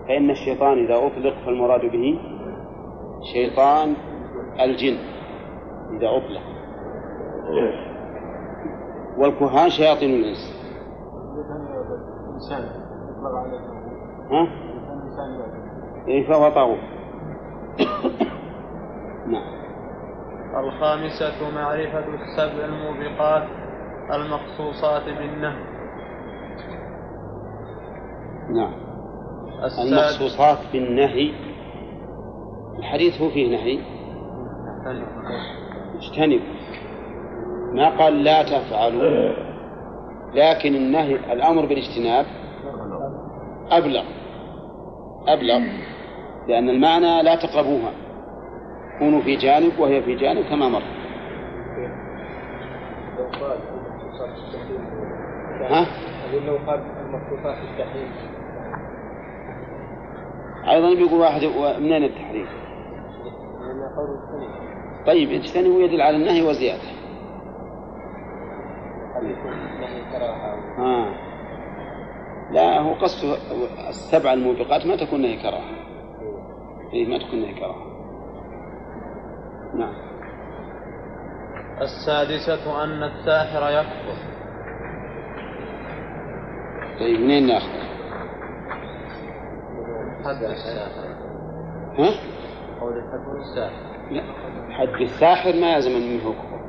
فإن الشيطان إذا أطلق فالمراد به شيطان الجن إذا أطلق. والكهان شياطين الإنس. ها؟ إيه فهو طاغوت. نعم. الخامسة معرفة السبع الموبقات المخصوصات بالنهي. نعم. السادس المخصوصات بالنهي الحديث هو فيه نهي. اجتنبوا ما قال لا تفعلوا. لكن النهي الأمر بالاجتناب أبلغ. أبلغ. لأن المعنى لا تقربوها. كونوا في جانب وهي في جانب كما مر. ها؟ لو قال التحريم. أيضا بيقول واحد منين التحريم؟ طيب اجتنبوا يدل على النهي وزيادة آه. لا هو قصده السبع الموبقات ما تكون نهي كراهة إيه ما تكون نهي كراهة نعم السادسة أن الساحر يكفر طيب منين ناخذ؟ حد الساحر. ها؟ قول حد الساحر. لا. حد الساحر ما يلزم منه كفر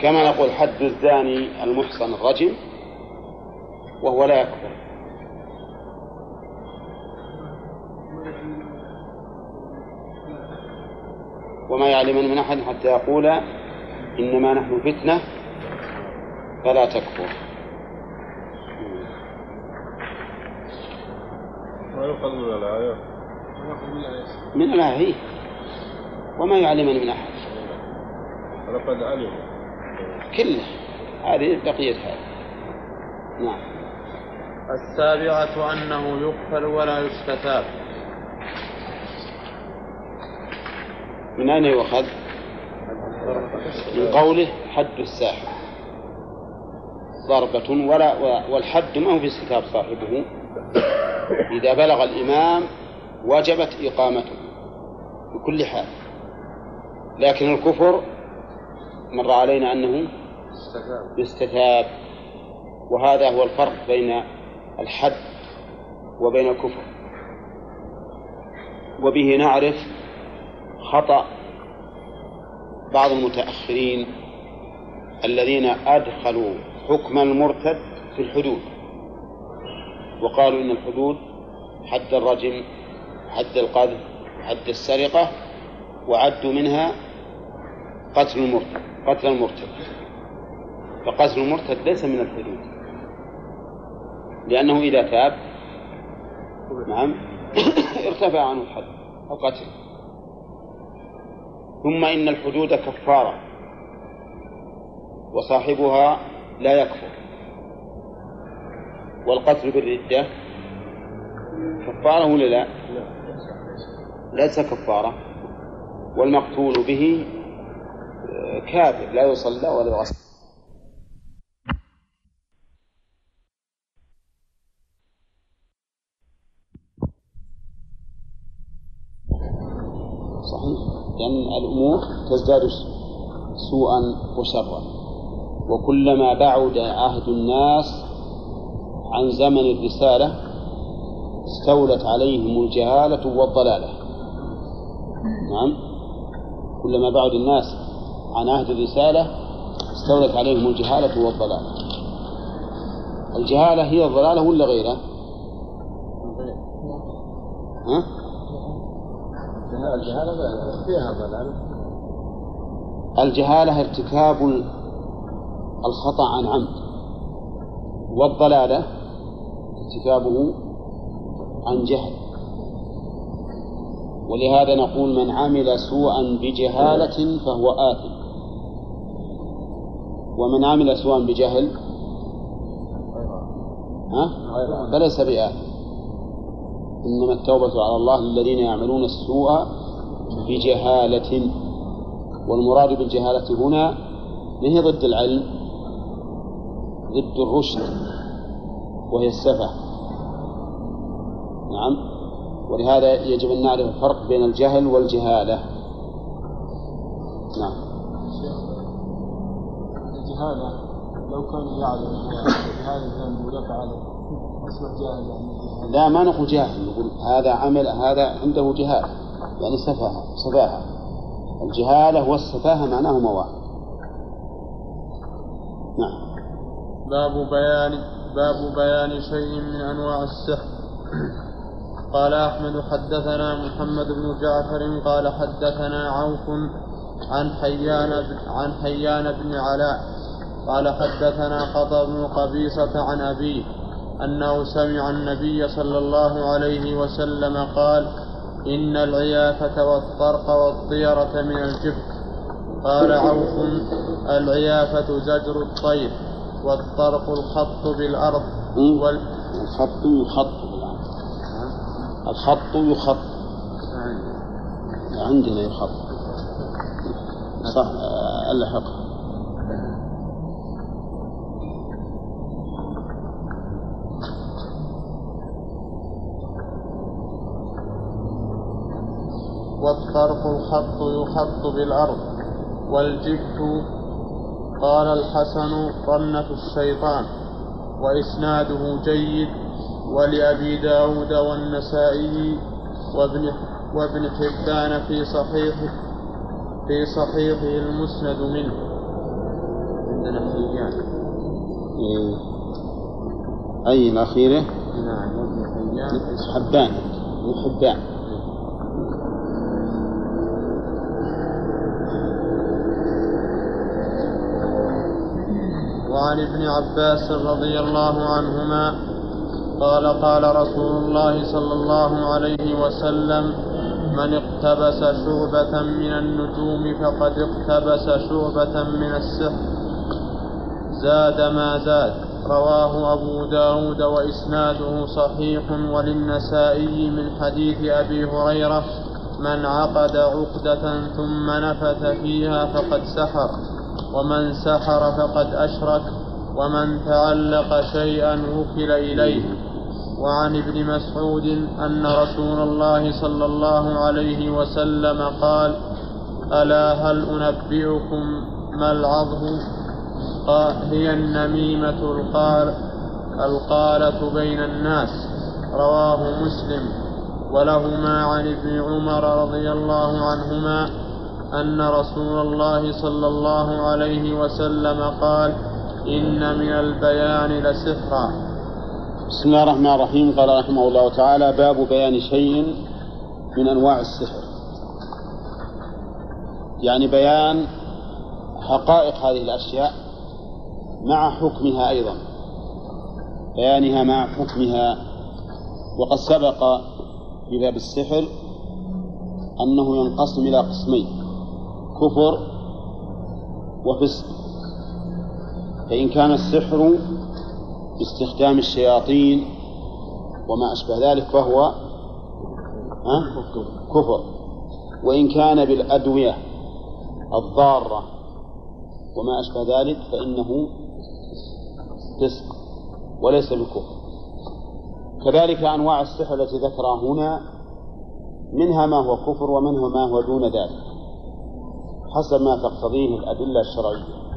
كما نقول حد الزاني المحصن الرجم وهو لا يكفر. وما يعلمن من أحد حتى يقول إنما نحن فتنة فلا تكفر. ما يؤخذ من الآية. من الآية وما يعلمن من أحد. ولقد علموا كله. هذه بقية هذا نعم. السابعة أنه يقتل ولا يستتاب. من أين يؤخذ؟ من قوله حد الساحر. ضربة ولا والحد ما هو في استتاب صاحبه. إذا بلغ الإمام وجبت إقامته بكل حال. لكن الكفر مر علينا أنه يستتاب وهذا هو الفرق بين الحد وبين الكفر. وبه نعرف خطأ بعض المتأخرين الذين أدخلوا حكم المرتد في الحدود. وقالوا إن الحدود حد الرجم حد القذف حد السرقة وعدوا منها قتل المرتد قتل المرتد. فقتل المرتد ليس من الحدود. لأنه إذا تاب نعم ارتفع عنه الحد القتل ثم إن الحدود كفارة وصاحبها لا يكفر. والقتل بالردة. كفارة ولا لا؟ ليس كفارة. والمقتول به كافر لا يصلى ولا يغسل. صحيح. لأن الأمور تزداد سوءا وشرا. وكلما بعد عهد الناس عن زمن الرسالة استولت عليهم الجهالة والضلالة نعم كلما بعد الناس عن عهد الرسالة استولت عليهم الجهالة والضلالة الجهالة هي الضلالة ولا غيرها؟ ها؟ الجهالة فيها ضلال الجهالة ارتكاب الخطأ عن عمد والضلالة ارتكابه عن جهل. ولهذا نقول من عمل سوءا بجهالة فهو آثم. ومن عمل سوءا بجهل ها؟ فليس بآثم. إنما التوبة على الله للذين يعملون السوء بجهالة. والمراد بالجهالة هنا ما هي ضد العلم؟ ضد الرشد. وهي السفة. نعم. ولهذا يجب أن نعرف الفرق بين الجهل والجهالة. نعم. الجهالة لو كان يعلم بهذا الذنب ويفعل أصبح جاهل يعني. لا ما نقول جاهل نقول هذا عمل هذا عنده جهالة يعني سفاهة سفاهة. الجهالة والسفاهة معناهما واحد نعم. باب بيان باب بيان شيء من أنواع السحر. قال أحمد حدثنا محمد بن جعفر قال حدثنا عوف عن حيان عن حيان بن علاء قال حدثنا قطر بن قبيصة عن أبيه أنه سمع النبي صلى الله عليه وسلم قال إن العيافة والطرق والطيرة من الجبت. قال عوف العيافة زجر الطير. والطرق الخط بالأرض وال... الخط يخط بالعرض الخط يخط. عندنا يخط. صح ألحق. والطرق الخط يخط بالأرض. والجبت قال الحسن طنة الشيطان وإسناده جيد ولأبي داود والنسائي وابن, وابن حبان في صحيحه في صحيحه المسند منه. عندنا حيان. أي الأخيرة نعم في حبان. وعن ابن عباس رضي الله عنهما قال قال رسول الله صلى الله عليه وسلم من اقتبس شعبة من النجوم فقد اقتبس شعبة من السحر. زاد ما زاد. رواه أبو داود وإسناده صحيح وللنسائي من حديث أبي هريرة من عقد عقدة ثم نفث فيها فقد سحر ومن سحر فقد أشرك. ومن تعلق شيئا وكل إليه. وعن ابن مسعود أن رسول الله صلى الله عليه وسلم قال ألا هل أنبئكم ما العظه قال هي النميمة القال القالة بين الناس. رواه مسلم. ولهما عن ابن عمر رضي الله عنهما أن رسول الله صلى الله عليه وسلم قال إن من البيان لسحرا. بسم الله الرحمن الرحيم. قال رحمه الله تعالى باب بيان شيء من أنواع السحر. يعني بيان حقائق هذه الأشياء مع حكمها أيضا. بيانها مع حكمها. وقد سبق في باب السحر أنه ينقسم إلى قسمين كفر وفسق. فإن كان السحر باستخدام الشياطين وما أشبه ذلك فهو؟ كفر. وإن كان بالأدوية الضارة وما أشبه ذلك فإنه فسق وليس بالكفر كذلك أنواع السحر التي ذكرها هنا منها ما هو كفر ومنها ما هو دون ذلك حسب ما تقتضيه الأدلة الشرعية.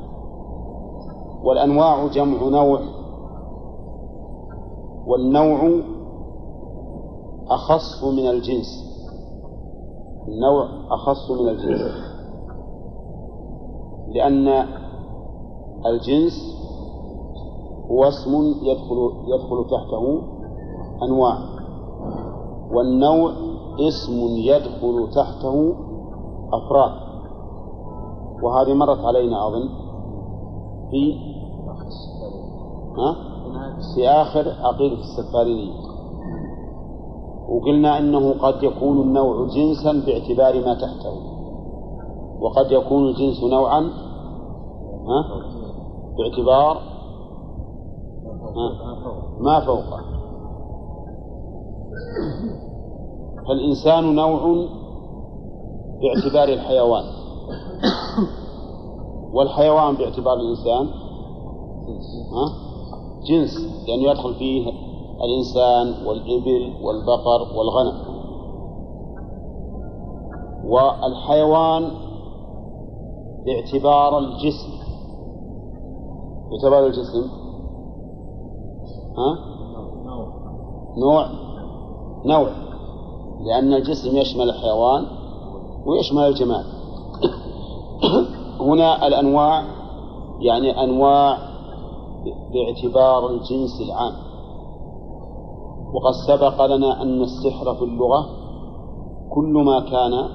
والأنواع جمع نوع. والنوع أخص من الجنس. النوع أخص من الجنس. لأن الجنس هو اسم يدخل يدخل تحته أنواع. والنوع اسم يدخل تحته أفراد. وهذه مرت علينا أظن. في ها؟ في آخر عقيدة السفارينية وقلنا أنه قد يكون النوع جنسا باعتبار ما تحته وقد يكون الجنس نوعا ها؟ باعتبار ها؟ ما فوقه فالإنسان نوع باعتبار الحيوان والحيوان باعتبار الإنسان؟ جنس لأنه يدخل فيه الإنسان والإبل والبقر والغنم. والحيوان باعتبار الجسم. باعتبار الجسم. ها؟ نوع. نوع. لأن الجسم يشمل الحيوان ويشمل الجمال هنا الأنواع يعني أنواع باعتبار الجنس العام. وقد سبق لنا أن السحر في اللغة كل ما كان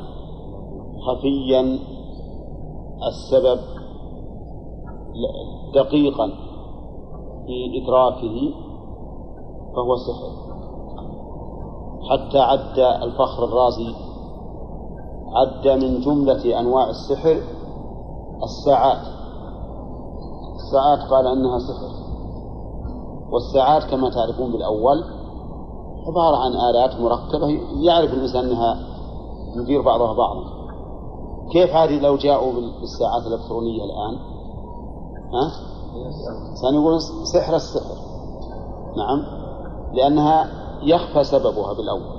خفيا السبب دقيقا في إدراكه فهو سحر. حتى عد الفخر الرازي عد من جملة أنواع السحر الساعات. الساعات قال أنها سحر والساعات كما تعرفون بالأول عبارة عن آلات مركبة يعرف الإنسان أنها يدير بعضها بعضا. كيف هذه لو جاءوا بالساعات الإلكترونية الآن؟ ها؟ سنقول سحر السحر. نعم. لأنها يخفى سببها بالأول.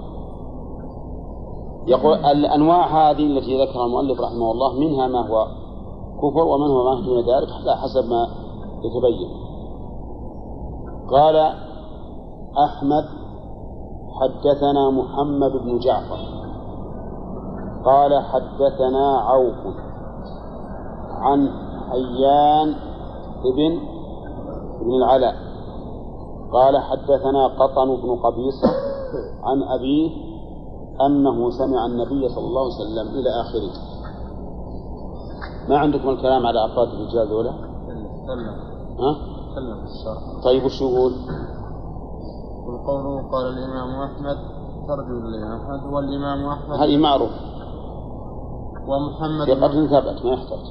يقول الأنواع هذه التي ذكرها المؤلف رحمه الله منها ما هو كفر ومن هو ما دون ذلك على حسب ما يتبين. قال أحمد حدثنا محمد بن جعفر. قال حدثنا عوف عن حيان ابن ابن العلاء. قال حدثنا قطن بن قبيصة عن أبيه أنه سمع النبي صلى الله عليه وسلم إلى آخره. ما عندكم الكلام على أفراد الرجال ذولا؟ ها؟ طيب وش يقول؟ وقوله قال الإمام أحمد ترجو الإمام أحمد والإمام أحمد هذه معروف؟ ومحمد في قتل ثبت ما يحتاج.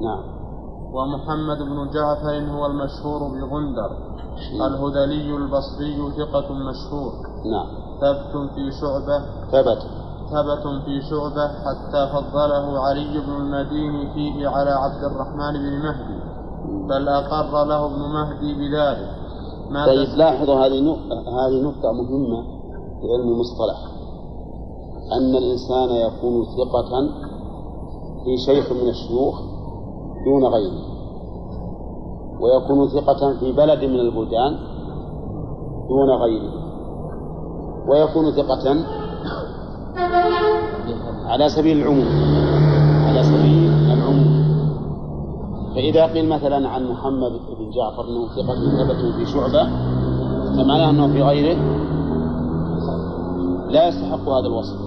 نعم. ومحمد بن جعفر هو المشهور بغندر. الهذلي البصري ثقة مشهور. نعم. ثبت في شعبة. ثبت. ثبت في شعبة حتى فضله علي بن المديني فيه على عبد الرحمن بن مهدي بل أقر له ابن مهدي بذلك. ما طيب لاحظوا هذه نقطة هذه نقطة مهمة في علم المصطلح. أن الإنسان يكون ثقة في شيخ من الشيوخ دون غيره ويكون ثقة في بلد من البلدان دون غيره ويكون ثقة على سبيل العموم. على سبيل العموم. فإذا قيل مثلا عن محمد بن جعفر أنه ثقة ثبت في شعبة فمعناه أنه في غيره؟ لا يستحق هذا الوصف.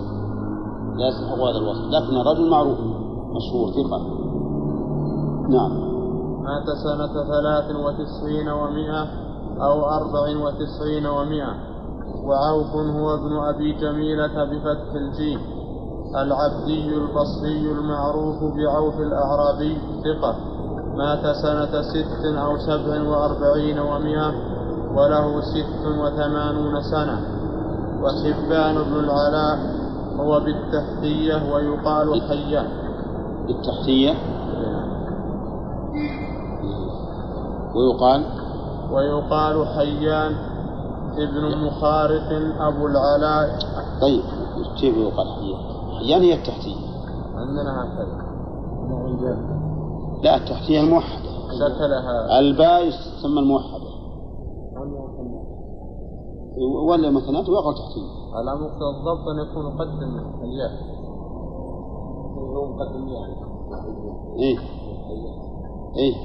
لا يستحق هذا الوصف. لكن الرجل معروف مشهور ثقة. نعم. مات سنة ثلاث وتسعين ومائة أو أربع وتسعين ومائة وعوف هو ابن أبي جميلة بفتح الجيم العبدي البصري المعروف بعوف الأعرابي ثقة مات سنة ست أو سبع وأربعين ومائة وله ست وثمانون سنة. وحبان بن العلاء هو بالتحتية ويقال حيان. بالتحتية؟ ويقال؟ ويقال حيان. ابن مخارق أبو العلاء. طيب كيف يقال حيان؟ حيان هي التحتية. عندنا هكذا لا التحتية الموحدة. شكلها الباء تسمى الموحدة. ولا مثنات ويقع تحتية. على مقتضى الضبط أن يكون قدم الياء. هو مقدم الياء. إيه. إيه.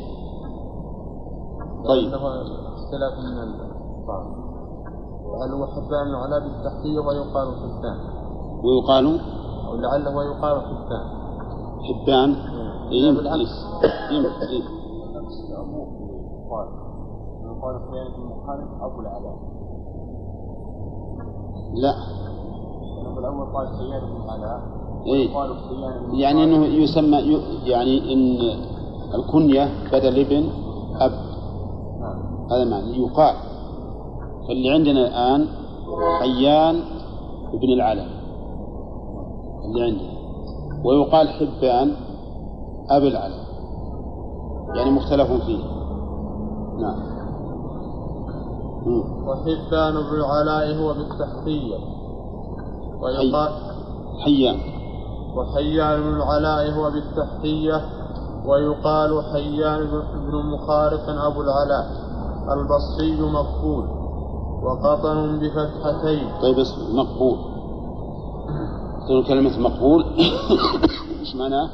طيب. له اختلاف من البعض. هل هو حبان بن علاء بالتحتية ويقال حبان. ويقال؟ ولعله ويقال حبان. حبان؟ إيه. لا، بالعكس. إيه. إيه. قال يقال. بن أبو العلاء. لا. الأول قال حيان بن العلاء. إيه. يعني إنه يسمى يعني إن الكنية بدل ابن أب. نعم. هذا معنى. يقال. فاللي عندنا الآن حيان ابن العلا اللي عندنا. ويقال حبان أبي العلا يعني مختلف فيه. نعم. وحبان بن العلاء هو بالتحتية ويقال حيان. وحيان بن العلاء هو بالتحتية ويقال حيان بن مخارق أبو العلاء. البصري مقبول وقطن بفتحتين طيب اسم مقبول تقول كلمة مقبول إيش معناه؟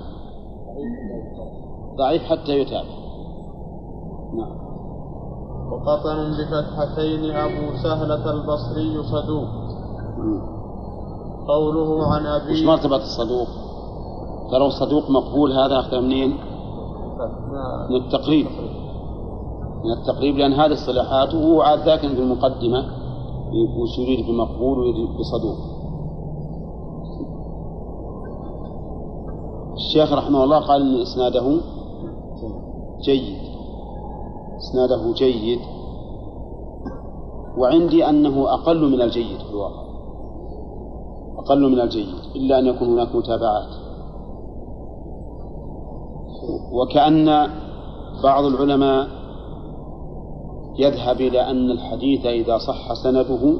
ضعيف حتى يتابع نعم وقطن بفتحتين أبو سهلة البصري صدوق. قوله عن وش أبي مرتبة الصدوق؟ ترى الصدوق مقبول هذا أخذ منين؟ من التقريب من التقريب لأن هذه الصلاحات وهو عاد ذاك في المقدمة وش يريد بمقبول ويريد بصدوق. الشيخ رحمه الله قال إن إسناده جيد. إسناده جيد. وعندي أنه أقل من الجيد في الواقع. أقل من الجيد إلا أن يكون هناك متابعات. وكأن بعض العلماء يذهب إلى أن الحديث إذا صح سنده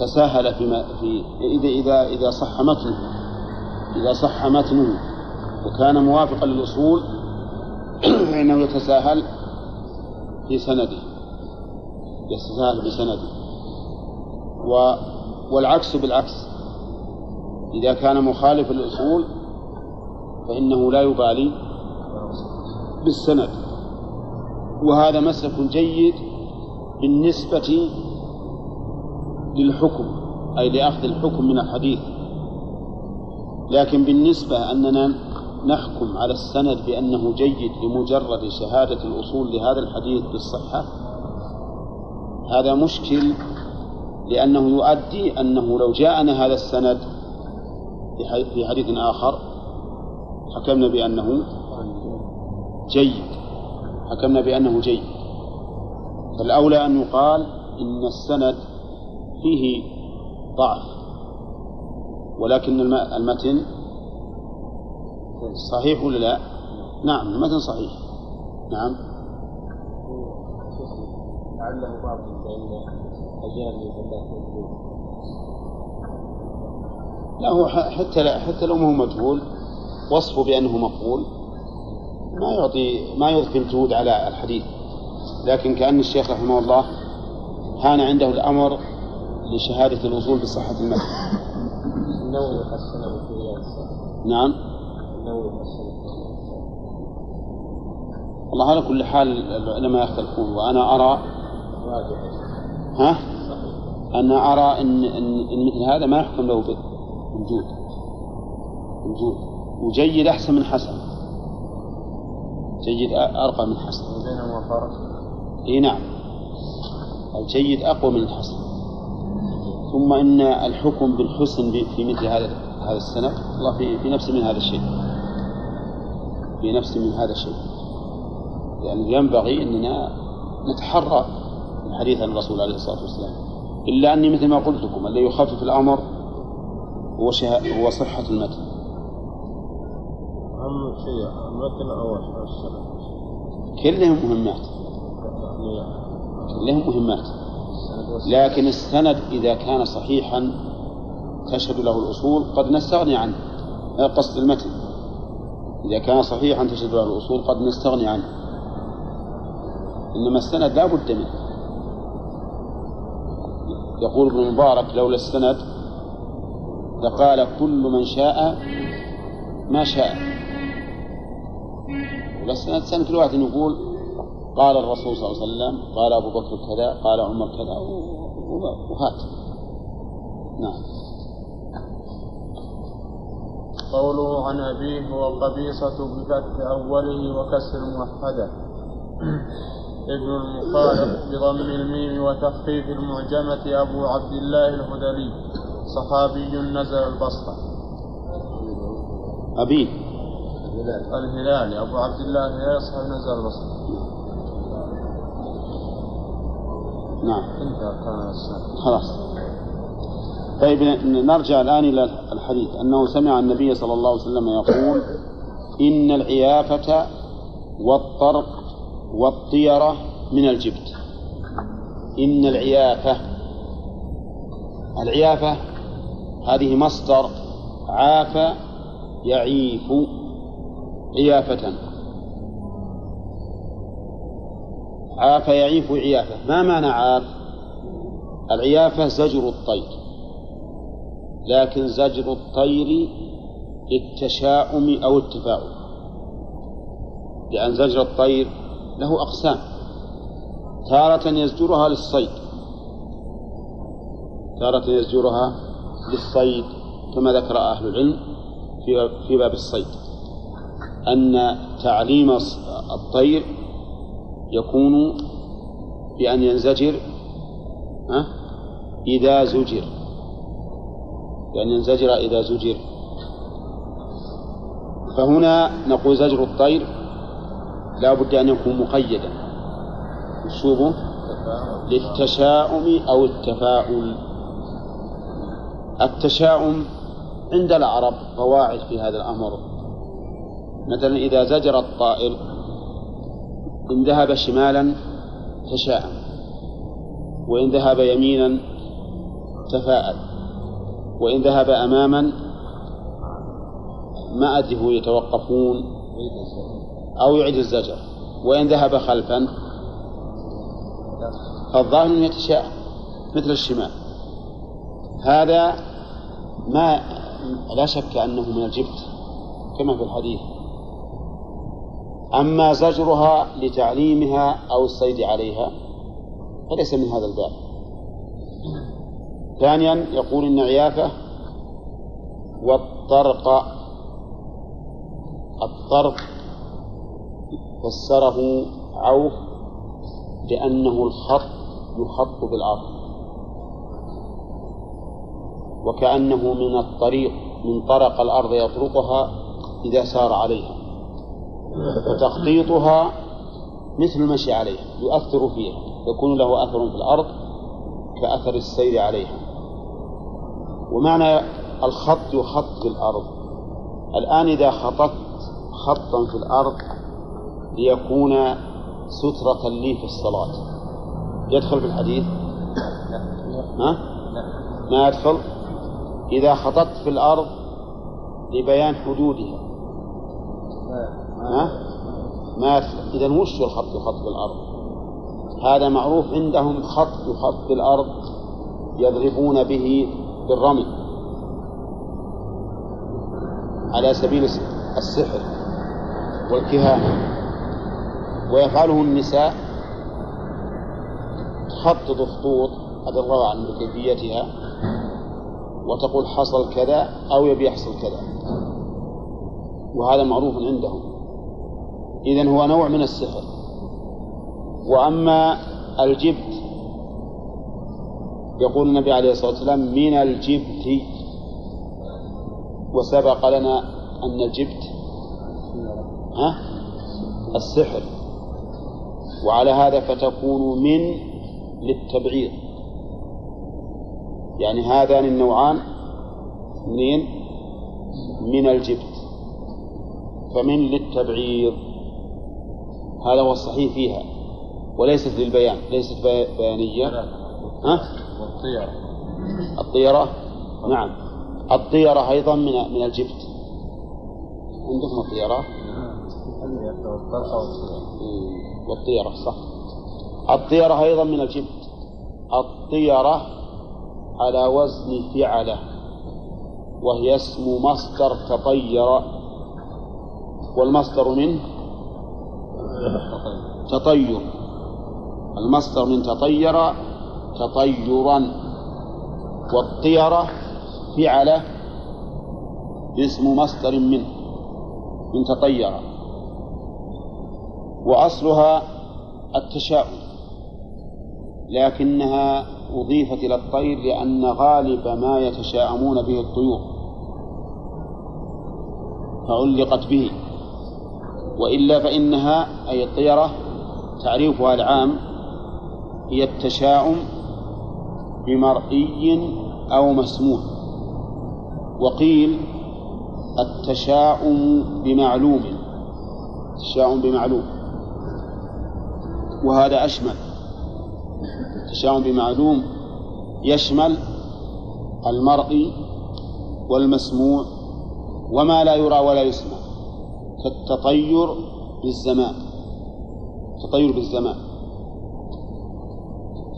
تساهل فيما في إذا إذا إذا صح متنه. إذا صح متنه. وكان موافقا للأصول فإنه يتساهل في سنده. يتساهل في سنده. و والعكس بالعكس. إذا كان مخالف للأصول فإنه لا يبالي بالسند. وهذا مسلك جيد بالنسبة للحكم أي لأخذ الحكم من الحديث. لكن بالنسبة أننا نحكم على السند بأنه جيد لمجرد شهادة الأصول لهذا الحديث بالصحة هذا مشكل لأنه يؤدي أنه لو جاءنا هذا السند في حديث آخر حكمنا بأنه جيد. حكمنا بأنه جيد. فالأولى أن يقال إن السند فيه ضعف ولكن الم- المتن صحيح ولا لا؟ نعم المتن صحيح. نعم. لعله بعض أجانب لا هو حتى لا حتى لو ما هو مجهول وصفه بأنه مقبول. ما يعطي ما يضفي الجهود على الحديث. لكن كأن الشيخ رحمه الله كان عنده الأمر لشهادة الوصول بصحة النووي حسنه الصالحين نعم. النووي حسنه والله على كل حال العلماء يختلفون وأنا أرى ها؟ أنا أرى إن, إن, إن مثل هذا ما يحكم له بالوجود. وجود وجيد أحسن من حسن. جيد أ- أرقى من حسن وبينهما فرق إي نعم. الجيد أقوى من الحسن. ثم إن الحكم بالحسن في مثل هذا هذا السند والله في في نفس من هذا الشيء. في نفس من هذا الشيء. يعني ينبغي أننا نتحرى الحديث عن الرسول عليه الصلاة والسلام. إلا أني مثل ما قلت لكم الذي يخفف الأمر هو, هو صحة المتن. أهم شيء المتن أو السند كلهم مهمات. كلهم مهمات. لكن السند إذا كان صحيحا تشهد له الأصول قد نستغني عنه. قصد المتن. إذا كان صحيحا تشهد له الأصول قد نستغني عنه. إنما السند لا بد منه. يقول ابن المبارك لولا السند لقال كل من شاء ما شاء. والسند سند كل واحد يقول قال الرسول صلى الله عليه وسلم قال أبو بكر كذا قال عمر كذا وهات. نعم. قوله عن أبيه هو قبيصة بفتح أوله وكسر موحدة. ابن المخالف بضم الميم وتخفيف المعجمة أبو عبد الله الهذلي صحابي نزل البصرة. أبيه. الهلالي أبو عبد الله صحابي نزل البصرة نعم. انتهى خلاص. طيب نرجع الآن إلى الحديث. أنه سمع النبي صلى الله عليه وسلم يقول إن العيافة والطرق والطيرة من الجبت. إن العيافة العيافة هذه مصدر عاف يعيف عيافة. عاف يعيف عيافة. ما معنى عاف؟ العيافة زجر الطير. لكن زجر الطير للتشاؤم أو التفاؤل. لأن زجر الطير له أقسام. تارة يزجرها للصيد. تارة يزجرها للصيد كما ذكر أهل العلم في باب الصيد. أن تعليم الطير يكون بأن ينزجر إذا زجر. بأن ينزجر إذا زجر. فهنا نقول زجر الطير لا بد أن يكون مقيدا. وشوبه للتشاؤم أو التفاؤل. التشاؤم عند العرب قواعد في هذا الأمر. مثلا إذا زجر الطائر إن ذهب شمالا تشاءم وإن ذهب يمينا تفاءل وإن ذهب أماما ما أدري يتوقفون أو يعيد الزجر وإن ذهب خلفا فالظاهر أنه يتشاءم مثل الشمال. هذا ما لا شك أنه من الجبت كما في الحديث. أما زجرها لتعليمها أو الصيد عليها فليس من هذا الباب. ثانيا يقول إن عيافة والطرق الطرق فسره عوف لأنه الخط يخط بالأرض وكأنه من الطريق من طرق الأرض يطرقها إذا سار عليها. فتخطيطها مثل المشي عليها يؤثر فيها يكون له أثر في الأرض كأثر السير عليها. ومعنى الخط يخط في الأرض. الآن إذا خططت خطا في الأرض ليكون سترة لي في الصلاة. يدخل في الحديث؟ ها؟ ما يدخل؟ إذا خططت في الأرض لبيان حدودها. ها؟ ما إذا وش الخط يخط في الأرض؟ هذا معروف عندهم خط يخط في الأرض يضربون به بالرمي. على سبيل السحر والكهانة. ويفعله النساء تخطط خطوط هذا الله أعلم بكيفيتها وتقول حصل كذا أو يبي يحصل كذا. وهذا معروف عندهم. إذن هو نوع من السحر. وأما الجبت يقول النبي عليه الصلاة والسلام من الجبت. وسبق لنا أن الجبت ها؟ السحر. وعلى هذا فتكون من للتبعيض. يعني هذان النوعان منين من الجبت. فمن للتبعيض. هذا هو الصحيح فيها وليست للبيان ليست بيانية. ها؟ والطيرة الطيرة نعم. الطيرة أيضا من من الجبت. عندكم الطيرة والطيرة صح. الطيرة أيضا من الجبت. الطيرة على وزن فعلة وهي اسم مصدر تطير. والمصدر منه تطير. المصدر من تطير تطيرا. والطيرة فعلة اسم مصدر منه من تطير. وأصلها التشاؤم لكنها أضيفت إلى الطير لأن غالب ما يتشاءمون به الطيور فعلقت به. وإلا فإنها أي الطيرة تعريفها العام هي التشاؤم بمرئي أو مسموع وقيل التشاؤم بمعلوم التشاؤم بمعلوم. وهذا أشمل. التشاؤم بمعلوم يشمل المرئي والمسموع وما لا يرى ولا يسمع. كالتطير بالزمان. التطير بالزمان.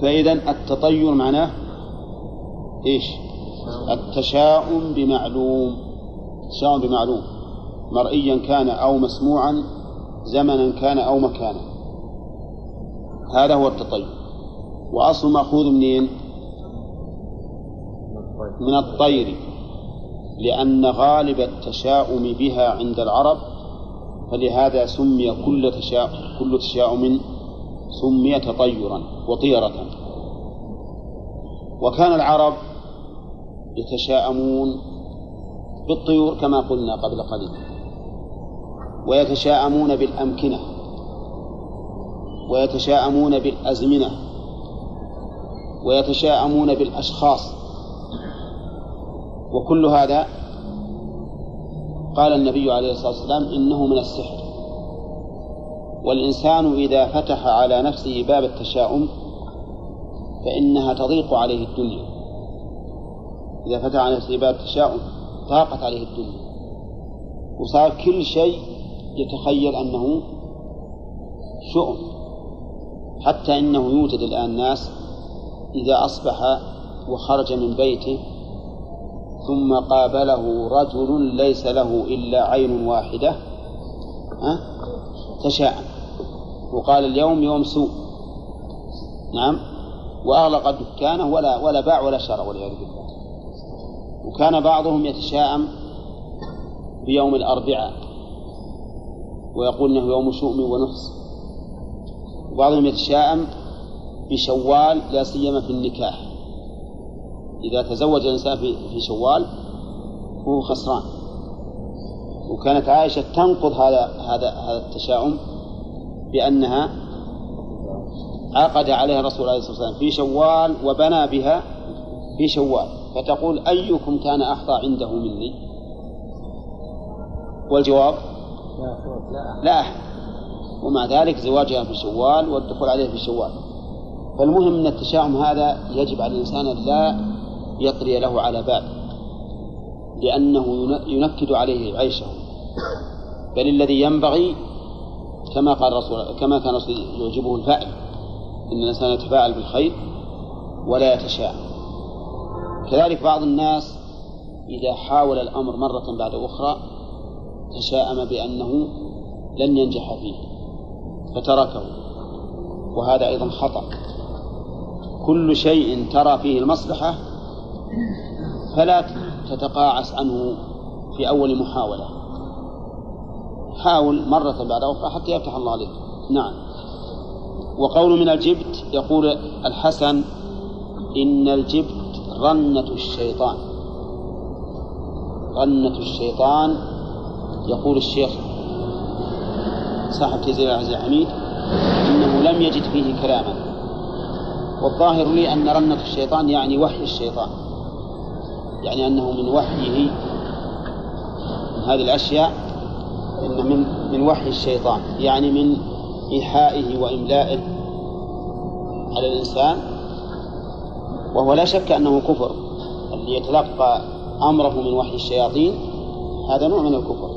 فإذا التطير معناه إيش؟ التشاؤم بمعلوم. التشاؤم بمعلوم. مرئيا كان أو مسموعا زمنا كان أو مكانا. هذا هو التطير. وأصل مأخوذ منين؟ من الطير. لأن غالب التشاؤم بها عند العرب فلهذا سمي كل تشاؤم كل تشاؤم سمي تطيرا وطيرة. وكان العرب يتشاءمون بالطيور كما قلنا قبل قليل ويتشاءمون بالأمكنة ويتشاءمون بالأزمنة ويتشاءمون بالأشخاص. وكل هذا قال النبي عليه الصلاة والسلام إنه من السحر. والإنسان إذا فتح على نفسه باب التشاؤم فإنها تضيق عليه الدنيا. إذا فتح على نفسه باب التشاؤم ضاقت عليه الدنيا. وصار كل شيء يتخيل أنه شؤم. حتى إنه يوجد الآن ناس إذا أصبح وخرج من بيته ثم قابله رجل ليس له إلا عين واحدة ها؟ تشاءم وقال اليوم يوم سوء. نعم. وأغلق دكانه ولا ولا باع ولا شرى والعياذ بالله. وكان بعضهم يتشاءم بيوم الأربعاء ويقول إنه يوم شؤم ونحس. وبعضهم يتشاءم بشوال لا سيما في النكاح. إذا تزوج الإنسان في في شوال هو خسران. وكانت عائشة تنقض هذا هذا هذا التشاؤم بأنها عقد عليها الرسول عليه الصلاة والسلام في شوال وبنى بها في شوال. فتقول أيكم كان أحظى عنده مني؟ والجواب؟ لا أحد. ومع ذلك زواجها في شوال والدخول عليه في شوال. فالمهم أن التشاؤم هذا يجب على الإنسان لا يطري له على باب لأنه ينكد عليه عيشه. بل الذي ينبغي كما قال الرسول كما كان الرسول يعجبه الفائل إن الإنسان يتفاعل بالخير ولا يتشاءم. كذلك بعض الناس إذا حاول الأمر مرة بعد أخرى تشاءم بأنه لن ينجح فيه فتركه. وهذا أيضا خطأ. كل شيء ترى فيه المصلحة فلا تتقاعس عنه في أول محاولة. حاول مرة بعد أخرى حتى يفتح الله عليك. نعم. وقول من الجبت يقول الحسن إن الجبت رنة الشيطان. رنة الشيطان يقول الشيخ صاحب تيزير العزيز الحميد إنه لم يجد فيه كلاما. والظاهر لي أن رنة الشيطان يعني وحي الشيطان. يعني أنه من وحيه من هذه الأشياء إن من من وحي الشيطان يعني من إيحائه وإملائه على الإنسان وهو لا شك أنه كفر. اللي يتلقى أمره من وحي الشياطين هذا نوع من الكفر.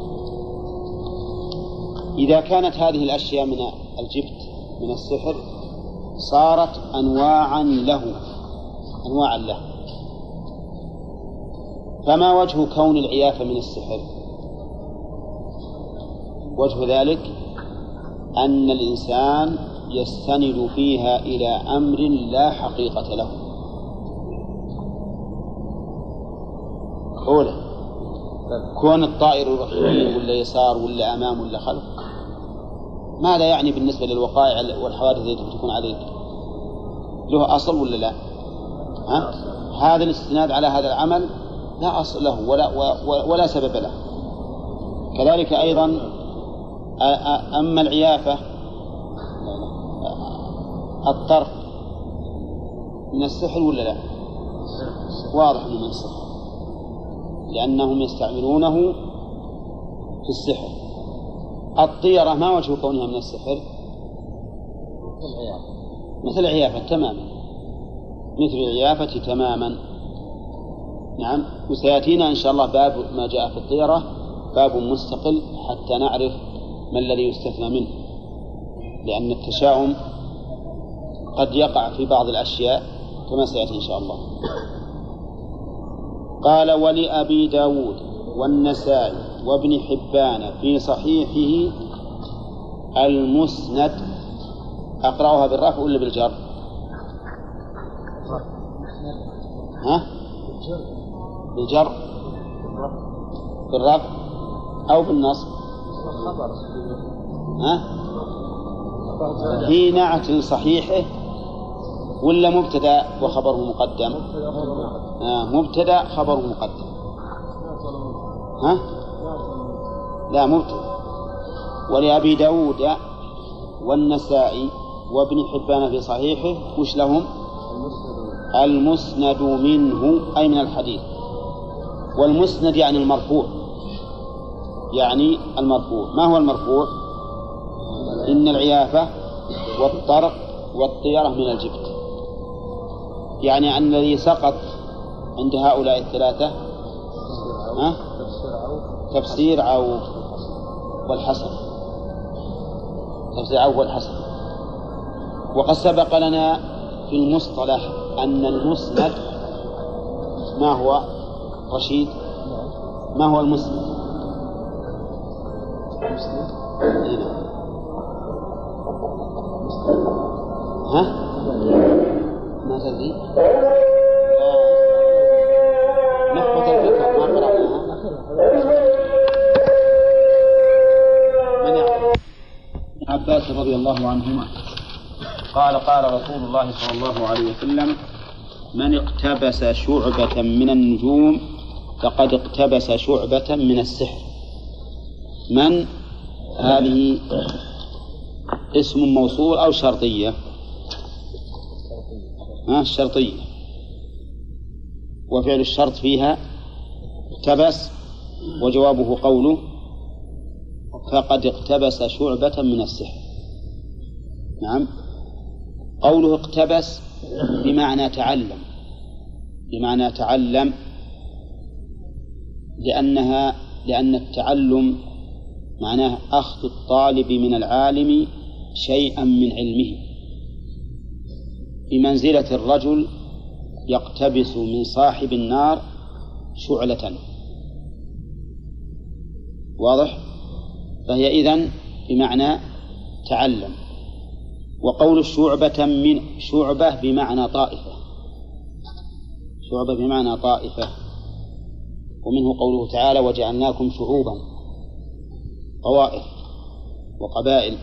إذا كانت هذه الأشياء من الجبت من السحر صارت أنواعا له أنواعا له. فما وجه كون العيافة من السحر؟ وجه ذلك أن الإنسان يستند فيها إلى أمر لا حقيقة له. أولى كون الطائر يروح يمين ولا يسار ولا أمام ولا خلف ماذا يعني بالنسبة للوقائع والحوادث التي تكون عليك؟ له أصل ولا لا؟ ها؟ هذا الاستناد على هذا العمل لا أصل له ولا, ولا سبب له. كذلك أيضا أما العيافة الطرف من السحر ولا لا؟ واضح أنه من السحر. لأنهم يستعملونه في السحر. الطيرة ما وجه كونها من السحر؟ مثل العيافة تماما. مثل العيافة تماما. نعم. وسيأتينا إن شاء الله باب ما جاء في الطيرة باب مستقل حتى نعرف ما الذي يستثنى منه. لأن التشاؤم قد يقع في بعض الأشياء كما سيأتي إن شاء الله. قال ولأبي داود والنسائي وابن حبان في صحيحه المسند. أقرأها بالرفع ولا بالجر؟ ها؟ بالجر بالرفع أو بالنصب. ها؟ في نعت صحيحة ولا مبتدأ وخبره مقدم؟ آه مبتدأ خبره مقدم. ها؟ لا مبتدأ. ولأبي داود والنسائي وابن حبان في صحيحه وش لهم؟ المسند منه أي من الحديث. والمسند يعني المرفوع. يعني المرفوع. ما هو المرفوع؟ إن العيافة والطرق والطيرة من الجبت. يعني أن الذي سقط عند هؤلاء الثلاثة ها؟ تفسير عوف. والحسن. تفسير عوف والحسن. وقد سبق لنا في المصطلح أن المسند ما هو؟ رشيد ما هو المسند ها؟ ما تدري؟ نخبة الفكرة ما قرأناها من يعرف؟ عباس رضي الله عنهما قال قال رسول الله صلى الله عليه وسلم من اقتبس شعبة من النجوم فقد اقتبس شعبة من السحر. من؟ هذه اسم موصول أو شرطية؟ ها الشرطية وفعل الشرط فيها اقتبس وجوابه قوله فقد اقتبس شعبة من السحر. نعم. قوله اقتبس بمعنى تعلم. بمعنى تعلم لأنها لأن التعلم معناه أخذ الطالب من العالم شيئا من علمه. بمنزلة الرجل يقتبس من صاحب النار شعلة. واضح؟ فهي إذن بمعنى تعلم. وقول شعبة من شعبة بمعنى طائفة. شعبة بمعنى طائفة. ومنه قوله تعالى وجعلناكم شعوبا طوائف وقبائل.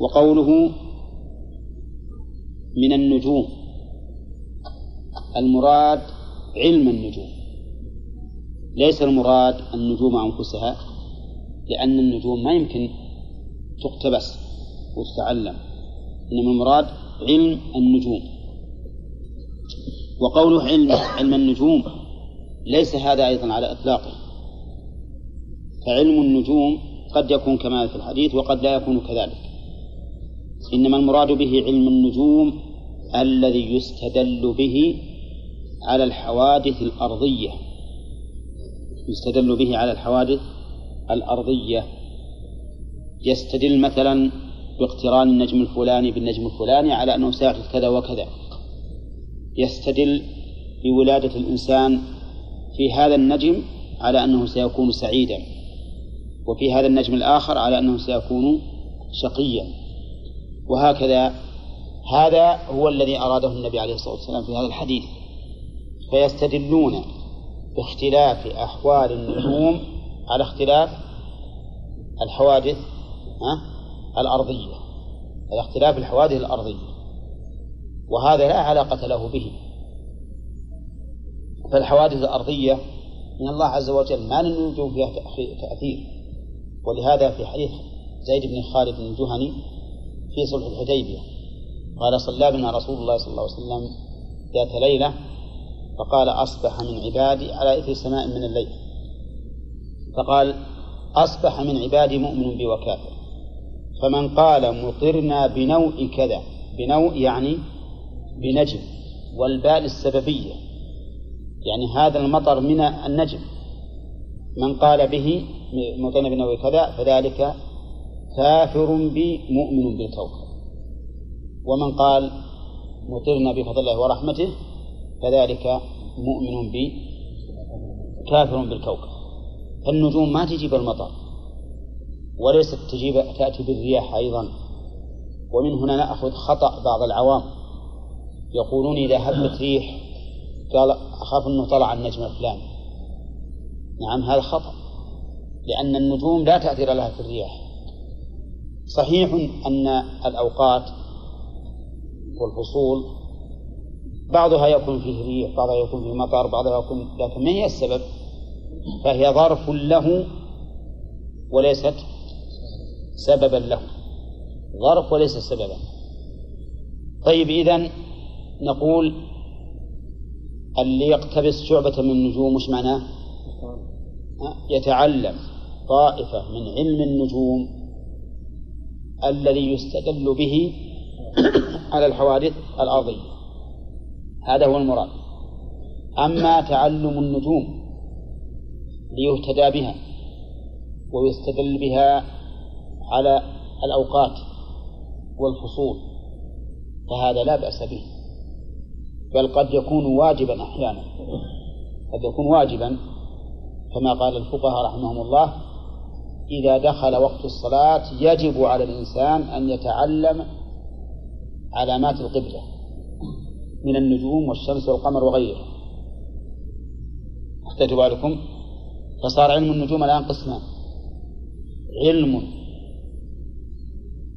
وقوله من النجوم. المراد علم النجوم. ليس المراد النجوم أنفسها لأن النجوم ما يمكن تقتبس وتتعلم إنما المراد علم النجوم. وقوله علم علم النجوم ليس هذا أيضا على إطلاقه. فعلم النجوم قد يكون كما في الحديث وقد لا يكون كذلك. إنما المراد به علم النجوم الذي يستدل به على الحوادث الأرضية. يستدل به على الحوادث الأرضية. يستدل مثلا باقتران النجم الفلاني بالنجم الفلاني على أنه سيحدث كذا وكذا. يستدل بولادة الإنسان في هذا النجم على أنه سيكون سعيدا وفي هذا النجم الآخر على أنه سيكون شقيا. وهكذا هذا هو الذي أراده النبي عليه الصلاة والسلام في هذا الحديث. فيستدلون باختلاف أحوال النجوم على اختلاف الحوادث الأرضية على اختلاف الحوادث الأرضية. وهذا لا علاقة له به. فالحوادث الأرضية من الله عز وجل ما للنجوم فيها تأثير. ولهذا في حديث زيد بن خالد بن الجهني في صلح الحديبية قال صلى بنا رسول الله صلى الله عليه وسلم ذات ليلة فقال أصبح من عبادي على إثر سماء من الليل. فقال أصبح من عبادي مؤمن بي وكافر فمن قال مطرنا بنوء كذا بنوء يعني بنجم والباء للسببية يعني هذا المطر من النجم. من قال به مطرنا بنوء كذا فذلك كافر بي مؤمن بالكوكب. ومن قال مطرنا بفضل الله ورحمته فذلك مؤمن بي كافر بالكوكب. فالنجوم ما تجيب المطر وليست تجيب تأتي بالرياح أيضا. ومن هنا نأخذ خطأ بعض العوام. يقولون إذا هبت ريح قال أخاف أنه طلع النجم الفلاني. نعم هذا خطأ لأن النجوم لا تأثير لها في الرياح. صحيح أن الأوقات والفصول بعضها يكون فيه ريح بعضها يكون فيه مطر بعضها يكون لكن ما هي السبب؟ فهي ظرف له وليست سببا له. ظرف وليس سببا. طيب إذا نقول اللي يقتبس شعبة من النجوم وش معناه؟ يتعلم طائفة من علم النجوم الذي يستدل به على الحوادث الأرضية. هذا هو المراد. أما تعلم النجوم ليهتدى بها ويستدل بها على الأوقات والفصول فهذا لا بأس به. بل قد يكون واجبا أحيانا. قد يكون واجبا كما قال الفقهاء رحمهم الله إذا دخل وقت الصلاة يجب على الإنسان أن يتعلم علامات القبلة من النجوم والشمس والقمر وغيرها احتجوا بالكم. فصار علم النجوم الآن قسمان. علم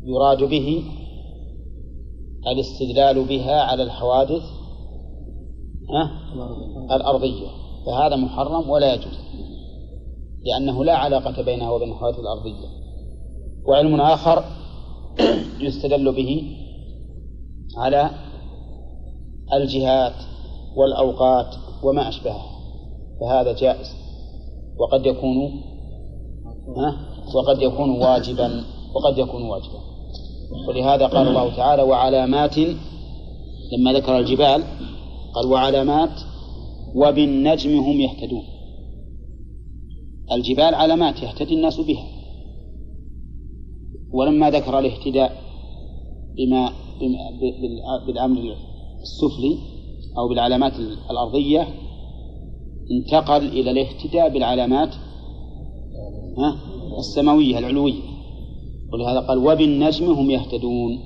يراد به الاستدلال بها على الحوادث الأرضية. فهذا محرم ولا يجوز. لأنه لا علاقة بينه وبين الحوادث الأرضية. وعلم آخر يستدل به على الجهات والأوقات وما أشبهها. فهذا جائز. وقد يكون وقد يكون واجبا وقد يكون واجبا. ولهذا قال الله تعالى وعلامات لما ذكر الجبال قال وعلامات وبالنجم هم يهتدون. الجبال علامات يهتدي الناس بها. ولما ذكر الاهتداء بما بالأمر السفلي أو بالعلامات الأرضية انتقل إلى الاهتداء بالعلامات السماوية العلوية. ولهذا قال وبالنجم هم يهتدون.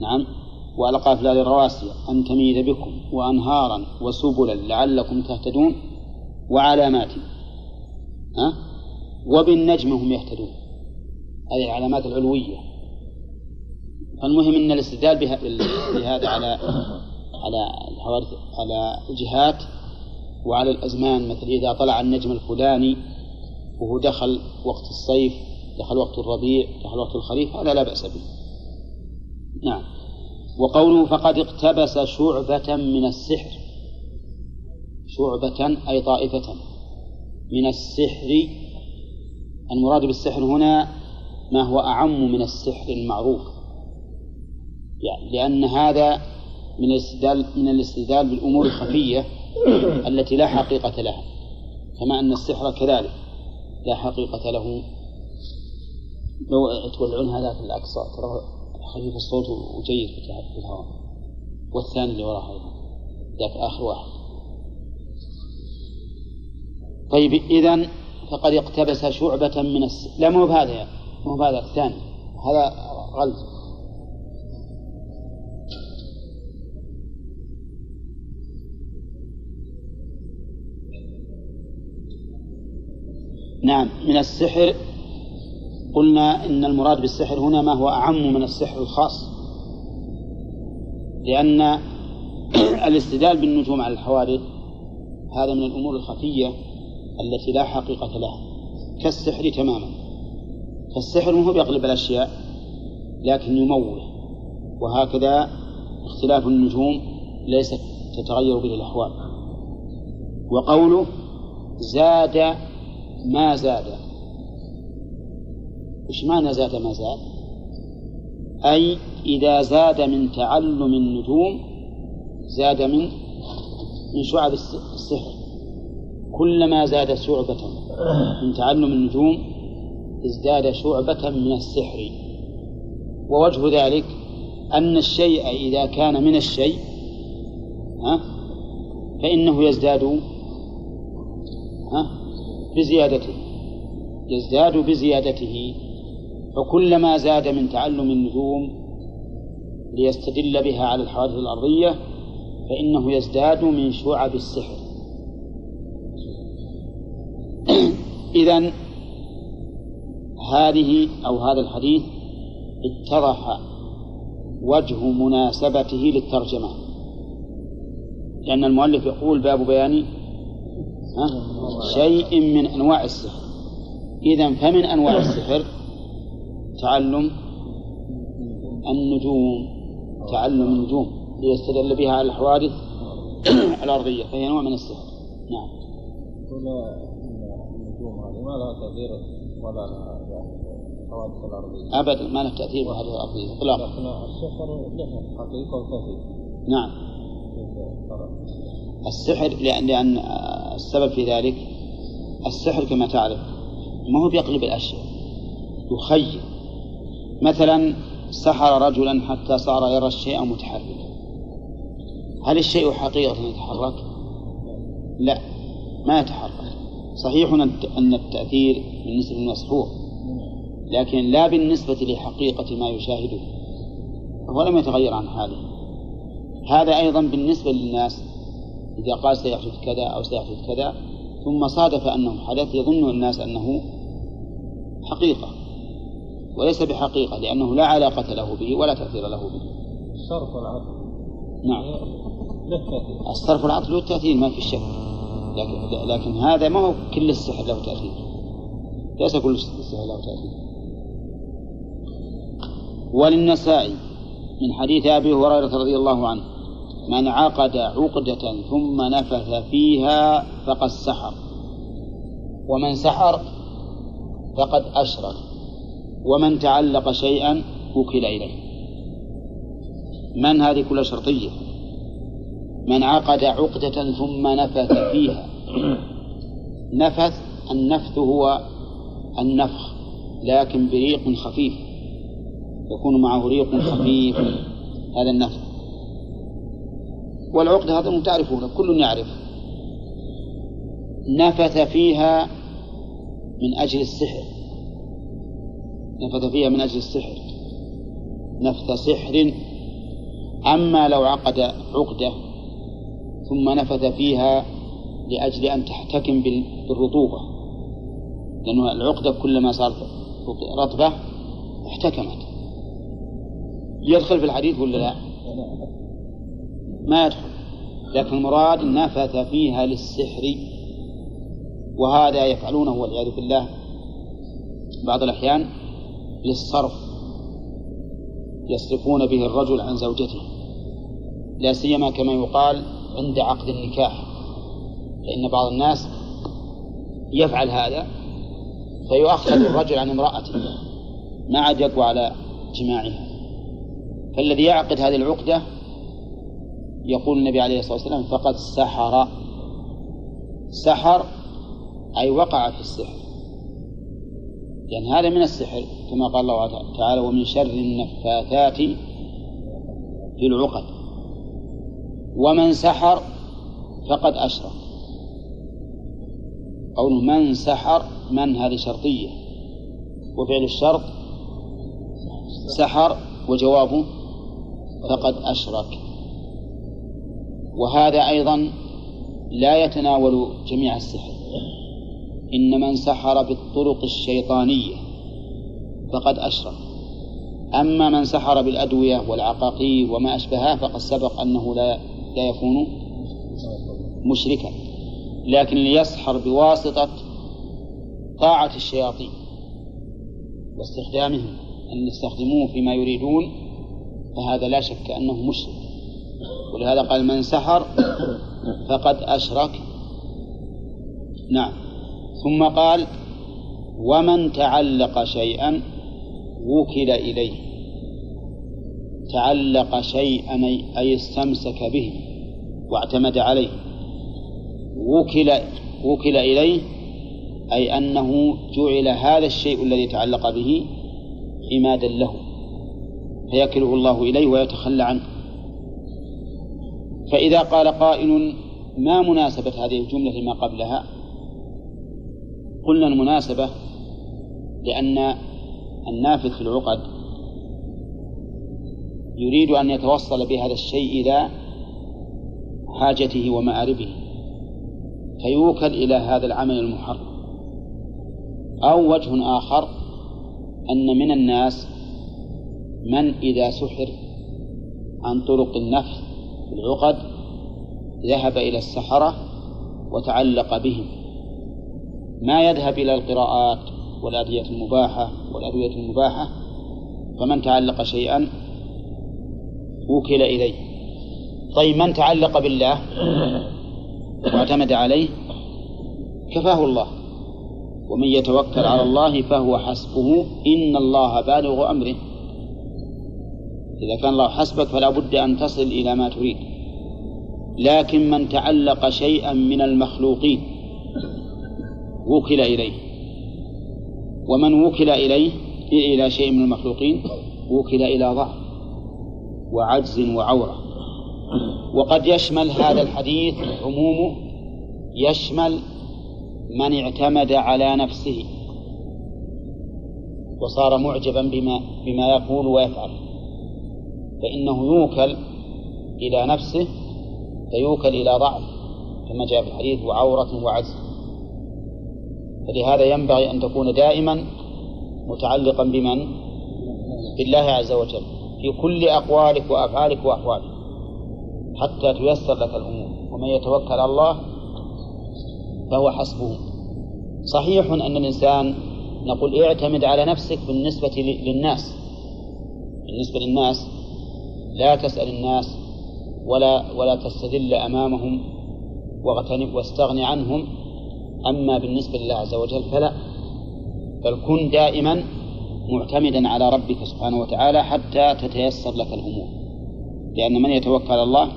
نعم. وألقى في الرواسي أن تميد بكم وأنهارا وسبلا لعلكم تهتدون وعلامات ها؟ وبالنجم هم يهتدون هذه العلامات العلوية. فالمهم أن الاستدلال بهذا على على الحوادث على الجهات وعلى الأزمان مثل إذا طلع النجم الفلاني وهو دخل وقت الصيف دخل وقت الربيع دخل وقت الخريف هذا لا بأس به. نعم. وقوله فقد اقتبس شعبة من السحر. شعبة أي طائفة. من السحر. المراد بالسحر هنا ما هو أعم من السحر المعروف. يعني لأن هذا من الاستدلال من الاستدلال بالأمور الخفية التي لا حقيقة لها. كما أن السحر كذلك لا حقيقة له. لو تولعون هذا في الأقصى ترى خفيف الصوت وجيد في الهواء والثاني اللي وراها أيضا. ذاك آخر واحد. طيب إذا فقد اقتبس شعبة من الس... لا مو بهذا يعني. مو بهذا الثاني. هذا غلط. نعم من السحر قلنا إن المراد بالسحر هنا ما هو أعم من السحر الخاص. لأن الاستدلال بالنجوم على الحوادث هذا من الأمور الخفية التي لا حقيقة لها كالسحر تماما. فالسحر هو يقلب الأشياء لكن يموه. وهكذا اختلاف النجوم ليست تتغير به الأحوال. وقوله زاد ما زاد. وش معنى زاد ما زاد؟ أي إذا زاد من تعلم النجوم زاد من من شعب السحر. كلما زاد شعبة من تعلم النجوم ازداد شعبة من السحر. ووجه ذلك أن الشيء إذا كان من الشيء ها فإنه يزداد ها بزيادته. يزداد بزيادته. فكلما زاد من تعلم النجوم ليستدل بها على الحوادث الأرضية فإنه يزداد من شعب السحر. إذا هذه أو هذا الحديث اتضح وجه مناسبته للترجمة. لأن المؤلف يقول باب بيان شيء من أنواع السحر. إذا فمن أنواع السحر تعلم النجوم تعلم النجوم ليستدل بها على الحوادث الأرضية فهي نوع من السحر. نعم. النجوم هذه ما لها تأثير ولا لها الحوادث الأرضية؟ أبدا ما له تأثير في الحوادث الأرضية. إطلاقا. لكن السحر له حقيقة وتأثير. نعم. السحر لأن لأن السبب في ذلك السحر كما تعرف ما هو بيقلب الأشياء يخيل. مثلا سحر رجلا حتى صار يرى الشيء متحركا هل الشيء حقيقة يتحرك؟ لا ما يتحرك. صحيح أن التأثير بالنسبة للمسحور لكن لا بالنسبة لحقيقة ما يشاهده هو لم يتغير عن حاله. هذا أيضا بالنسبة للناس إذا قال سيحدث كذا أو سيحدث كذا ثم صادف أنه حدث يظن الناس أنه حقيقة. وليس بحقيقة لأنه لا علاقة له به ولا تأثير له به. الصرف والعطف نعم. الصرف والعطف له تأثير ما في شك. لكن, لكن هذا ما هو كل السحر له تأثير. ليس كل السحر له تأثير. وللنسائي من حديث أبي هريرة رضي الله عنه من عقد عقدة ثم نفث فيها فقد سحر ومن سحر فقد أشرك. ومن تعلق شيئا وكل إليه. من هذه كلها شرطية؟ من عقد عقدة ثم نفث فيها. نفث النفث هو النفخ لكن بريق خفيف. يكون معه ريق خفيف. هذا النفث. والعقدة هذا تعرفونه كل يعرف. نفث فيها من أجل السحر. نفث فيها من أجل السحر نفث سحر أما لو عقد عقدة ثم نفث فيها لأجل أن تحتكم بالرطوبة لأن العقدة كلما صارت رطبة احتكمت. يدخل في الحديث ولا لا؟ ما يدخل. لكن المراد نفث فيها للسحر وهذا يفعلونه والعياذ بالله. بعض الأحيان للصرف يصرفون به الرجل عن زوجته لا سيما كما يقال عند عقد النكاح فإن بعض الناس يفعل هذا فيؤخذ الرجل عن امرأته ما عاد يقوى على جماعها. فالذي يعقد هذه العقدة يقول النبي عليه الصلاة والسلام فقد سحر. سحر أي وقع في السحر. لأن يعني هذا من السحر كما قال الله تعالى ومن شر النفاثات في العقد. ومن سحر فقد أشرك. قوله من سحر من هذه شرطية؟ وفعل الشرط سحر وجوابه فقد أشرك. وهذا أيضا لا يتناول جميع السحر. إن من سحر بالطرق الشيطانية فقد أشرك. أما من سحر بالأدوية والعقاقير وما أشبهها فقد سبق أنه لا لا يكون مشركا. لكن ليسحر بواسطة طاعة الشياطين واستخدامهم أن يستخدموه فيما يريدون فهذا لا شك أنه مشرك. ولهذا قال من سحر فقد أشرك. نعم. ثم قال ومن تعلق شيئا وكل إليه. تعلق شيئا أي استمسك به واعتمد عليه. وكل وكل إليه أي أنه جعل هذا الشيء الذي تعلق به عمادا له. فيكله الله إليه ويتخلى عنه. فإذا قال قائل ما مناسبة هذه الجملة لما قبلها؟ قلنا المناسبة لأن النافذ في العقد يريد أن يتوصل بهذا الشيء إلى حاجته ومآربه فيوكل إلى هذا العمل المحرم. أو وجه آخر أن من الناس من إذا سحر عن طرق النفس في العقد ذهب إلى السحرة وتعلق بهم. ما يذهب إلى القراءات والأدوية المباحة والأدوية المباحة فمن تعلق شيئا وكل إليه. طيب من تعلق بالله واعتمد عليه كفاه الله. ومن يتوكل على الله فهو حسبه. إن الله بالغ أمره. إذا كان الله حسبك فلا بد أن تصل إلى ما تريد. لكن من تعلق شيئا من المخلوقين وكل إليه. ومن وكل إليه إلى شيء من المخلوقين وكل إلى ضعف وعجز وعورة. وقد يشمل هذا الحديث عمومه يشمل من اعتمد على نفسه وصار معجبا بما بما يقول ويفعل. فإنه يوكل إلى نفسه فيوكل إلى ضعف كما جاء في الحديث وعورة وعجز. فلهذا ينبغي أن تكون دائما متعلقا بمن؟ بالله عز وجل في كل أقوالك وأفعالك وأحوالك حتى تيسر لك الأمور. ومن يتوكل على الله فهو حسبه. صحيح أن الإنسان نقول اعتمد على نفسك بالنسبة للناس. بالنسبة للناس لا تسأل الناس ولا ولا تستدل أمامهم واغتنم واستغني عنهم أما بالنسبة لله عز وجل فلا بل كن دائما معتمدا على ربك سبحانه وتعالى حتى تتيسر لك الأمور. لأن من يتوكل على الله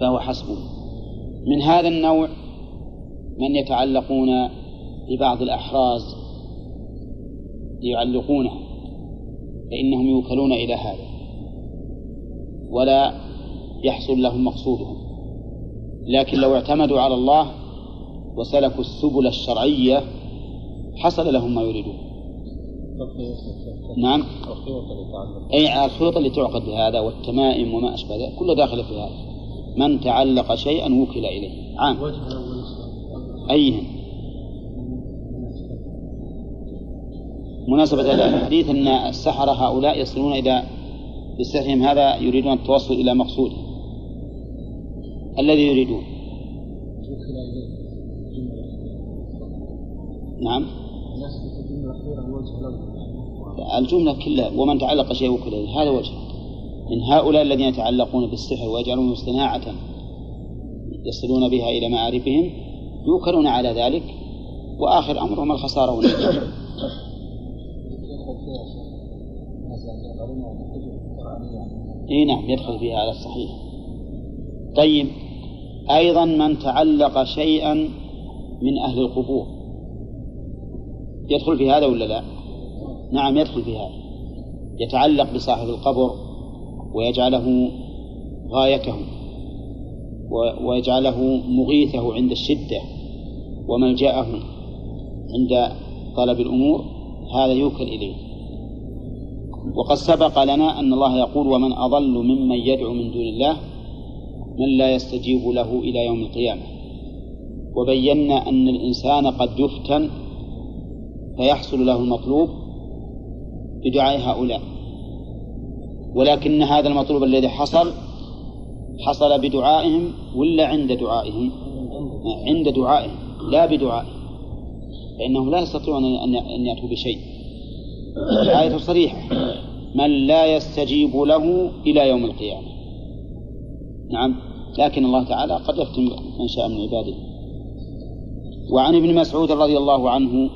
فهو حسبه. من هذا النوع من يتعلقون ببعض الأحراز ليعلقونها فإنهم يوكلون إلى هذا. ولا يحصل لهم مقصودهم. لكن لو اعتمدوا على الله وسلكوا السبل الشرعية حصل لهم ما يريدون. نعم. أي الخيوط اللي تعقد بهذا والتمائم وما أشبه ذلك كله داخل في هذا. من تعلق شيئا وكل إليه. عام. أيهن مناسبة الحديث أن السحرة هؤلاء يصلون إلى بسحرهم هذا يريدون التوصل إلى مقصوده الذي يريدون. نعم. الجملة كلها ومن تعلق شيء وكل هذا وجه. من هؤلاء الذين يتعلقون بالسحر ويجعلونه صناعة يصلون بها إلى معارفهم يوكلون على ذلك وآخر أمرهم الخسارة والنجاة إي نعم يدخل فيها على الصحيح. طيب أيضا من تعلق شيئا من أهل القبور. يدخل في هذا ولا لا؟ نعم يدخل في هذا. يتعلق بصاحب القبر ويجعله غايته ويجعله مغيثه عند الشدة وملجأه عند طلب الأمور هذا يوكل إليه. وقد سبق لنا أن الله يقول ومن أضل ممن يدعو من دون الله من لا يستجيب له إلى يوم القيامة. وبينا أن الإنسان قد يفتن فيحصل له المطلوب بدعاء هؤلاء. ولكن هذا المطلوب الذي حصل حصل بدعائهم ولا عند دعائهم؟ عند دعائهم لا بدعائهم. فإنهم لا يستطيعون أن يأتوا بشيء. الآية صريحة من لا يستجيب له إلى يوم القيامة. نعم. لكن الله تعالى قد يفتن من شاء من عباده. وعن ابن مسعود رضي الله عنه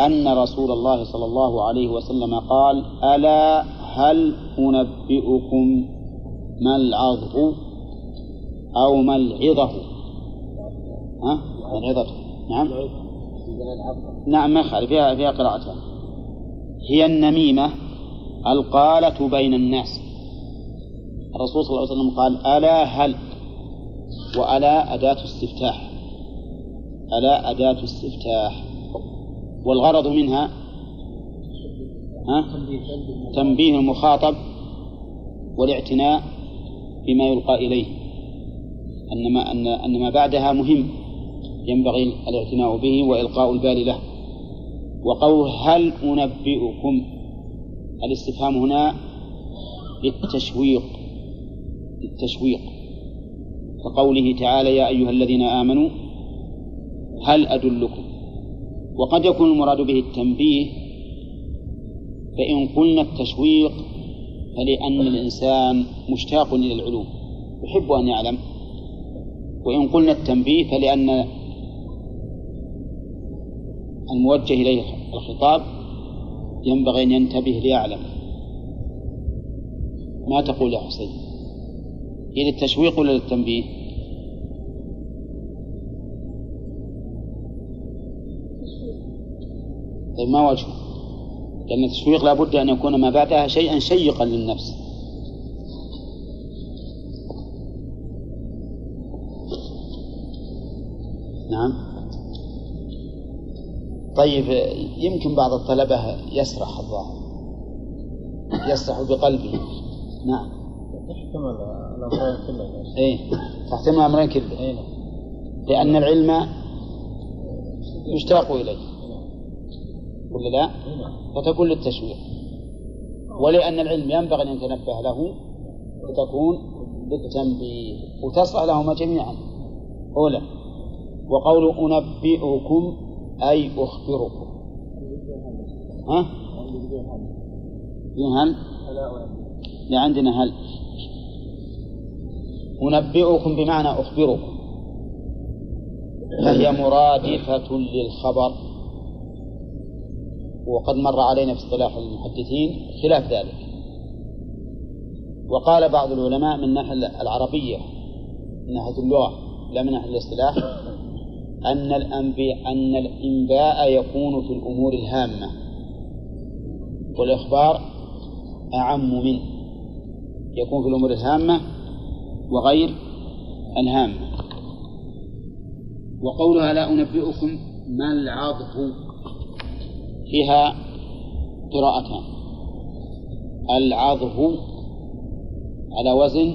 أن رسول الله صلى الله عليه وسلم قال ألا هل أنبئكم ما العظه أو ما العظة؟ ها؟ العظة؟ نعم. نعم ما يخالف فيها فيها قراءتان هي النميمة القالة بين الناس. الرسول صلى الله عليه وسلم قال ألا هل؟ وألا أداة استفتاح. ألا أداة استفتاح. والغرض منها ها؟ تنبيه المخاطب والاعتناء بما يلقى إليه. أن ما, أن, أن ما بعدها مهم ينبغي الاعتناء به وإلقاء البال له. وقول هل أنبئكم؟ الاستفهام هنا للتشويق للتشويق. كقوله تعالى يا أيها الذين آمنوا هل أدلكم؟ وقد يكون المراد به التنبيه فإن قلنا التشويق فلأن الإنسان مشتاق إلى العلوم يحب أن يعلم وإن قلنا التنبيه فلأن الموجه إليه الخطاب ينبغي أن ينتبه ليعلم. ما تقول يا حسين؟ هي للتشويق ولا للتنبيه؟ طيب ما وجهه؟ لأن التشويق لا بد أن يكون ما بعدها شيئا شيقا للنفس. نعم. طيب يمكن بعض الطلبة يسرح الظاهر يسرح بقلبه. نعم. تحتمل الأمرين كلها إيه تحتمل الأمرين كلها إيه. لأن العلم يشتاق إليه. ولا لا؟ فتكون للتشويق ولأن العلم ينبغي أن يتنبه له وتكون للتنبيه وتصلح لهما جميعا أولى وقول أنبئكم أي أخبركم ها؟ هل؟ لا عندنا هل أنبئكم بمعنى أخبركم فهي مرادفة للخبر وقد مر علينا في اصطلاح المحدثين خلاف ذلك. وقال بعض العلماء من ناحية العربية من ناحية اللغة لا من ناحية الاصطلاح أن الأنبياء أن الإنباء يكون في الأمور الهامة. والإخبار أعم منه يكون في الأمور الهامة وغير الهامة. وقولها لا أنبئكم ما العظه فيها قراءتان. العظه على وزن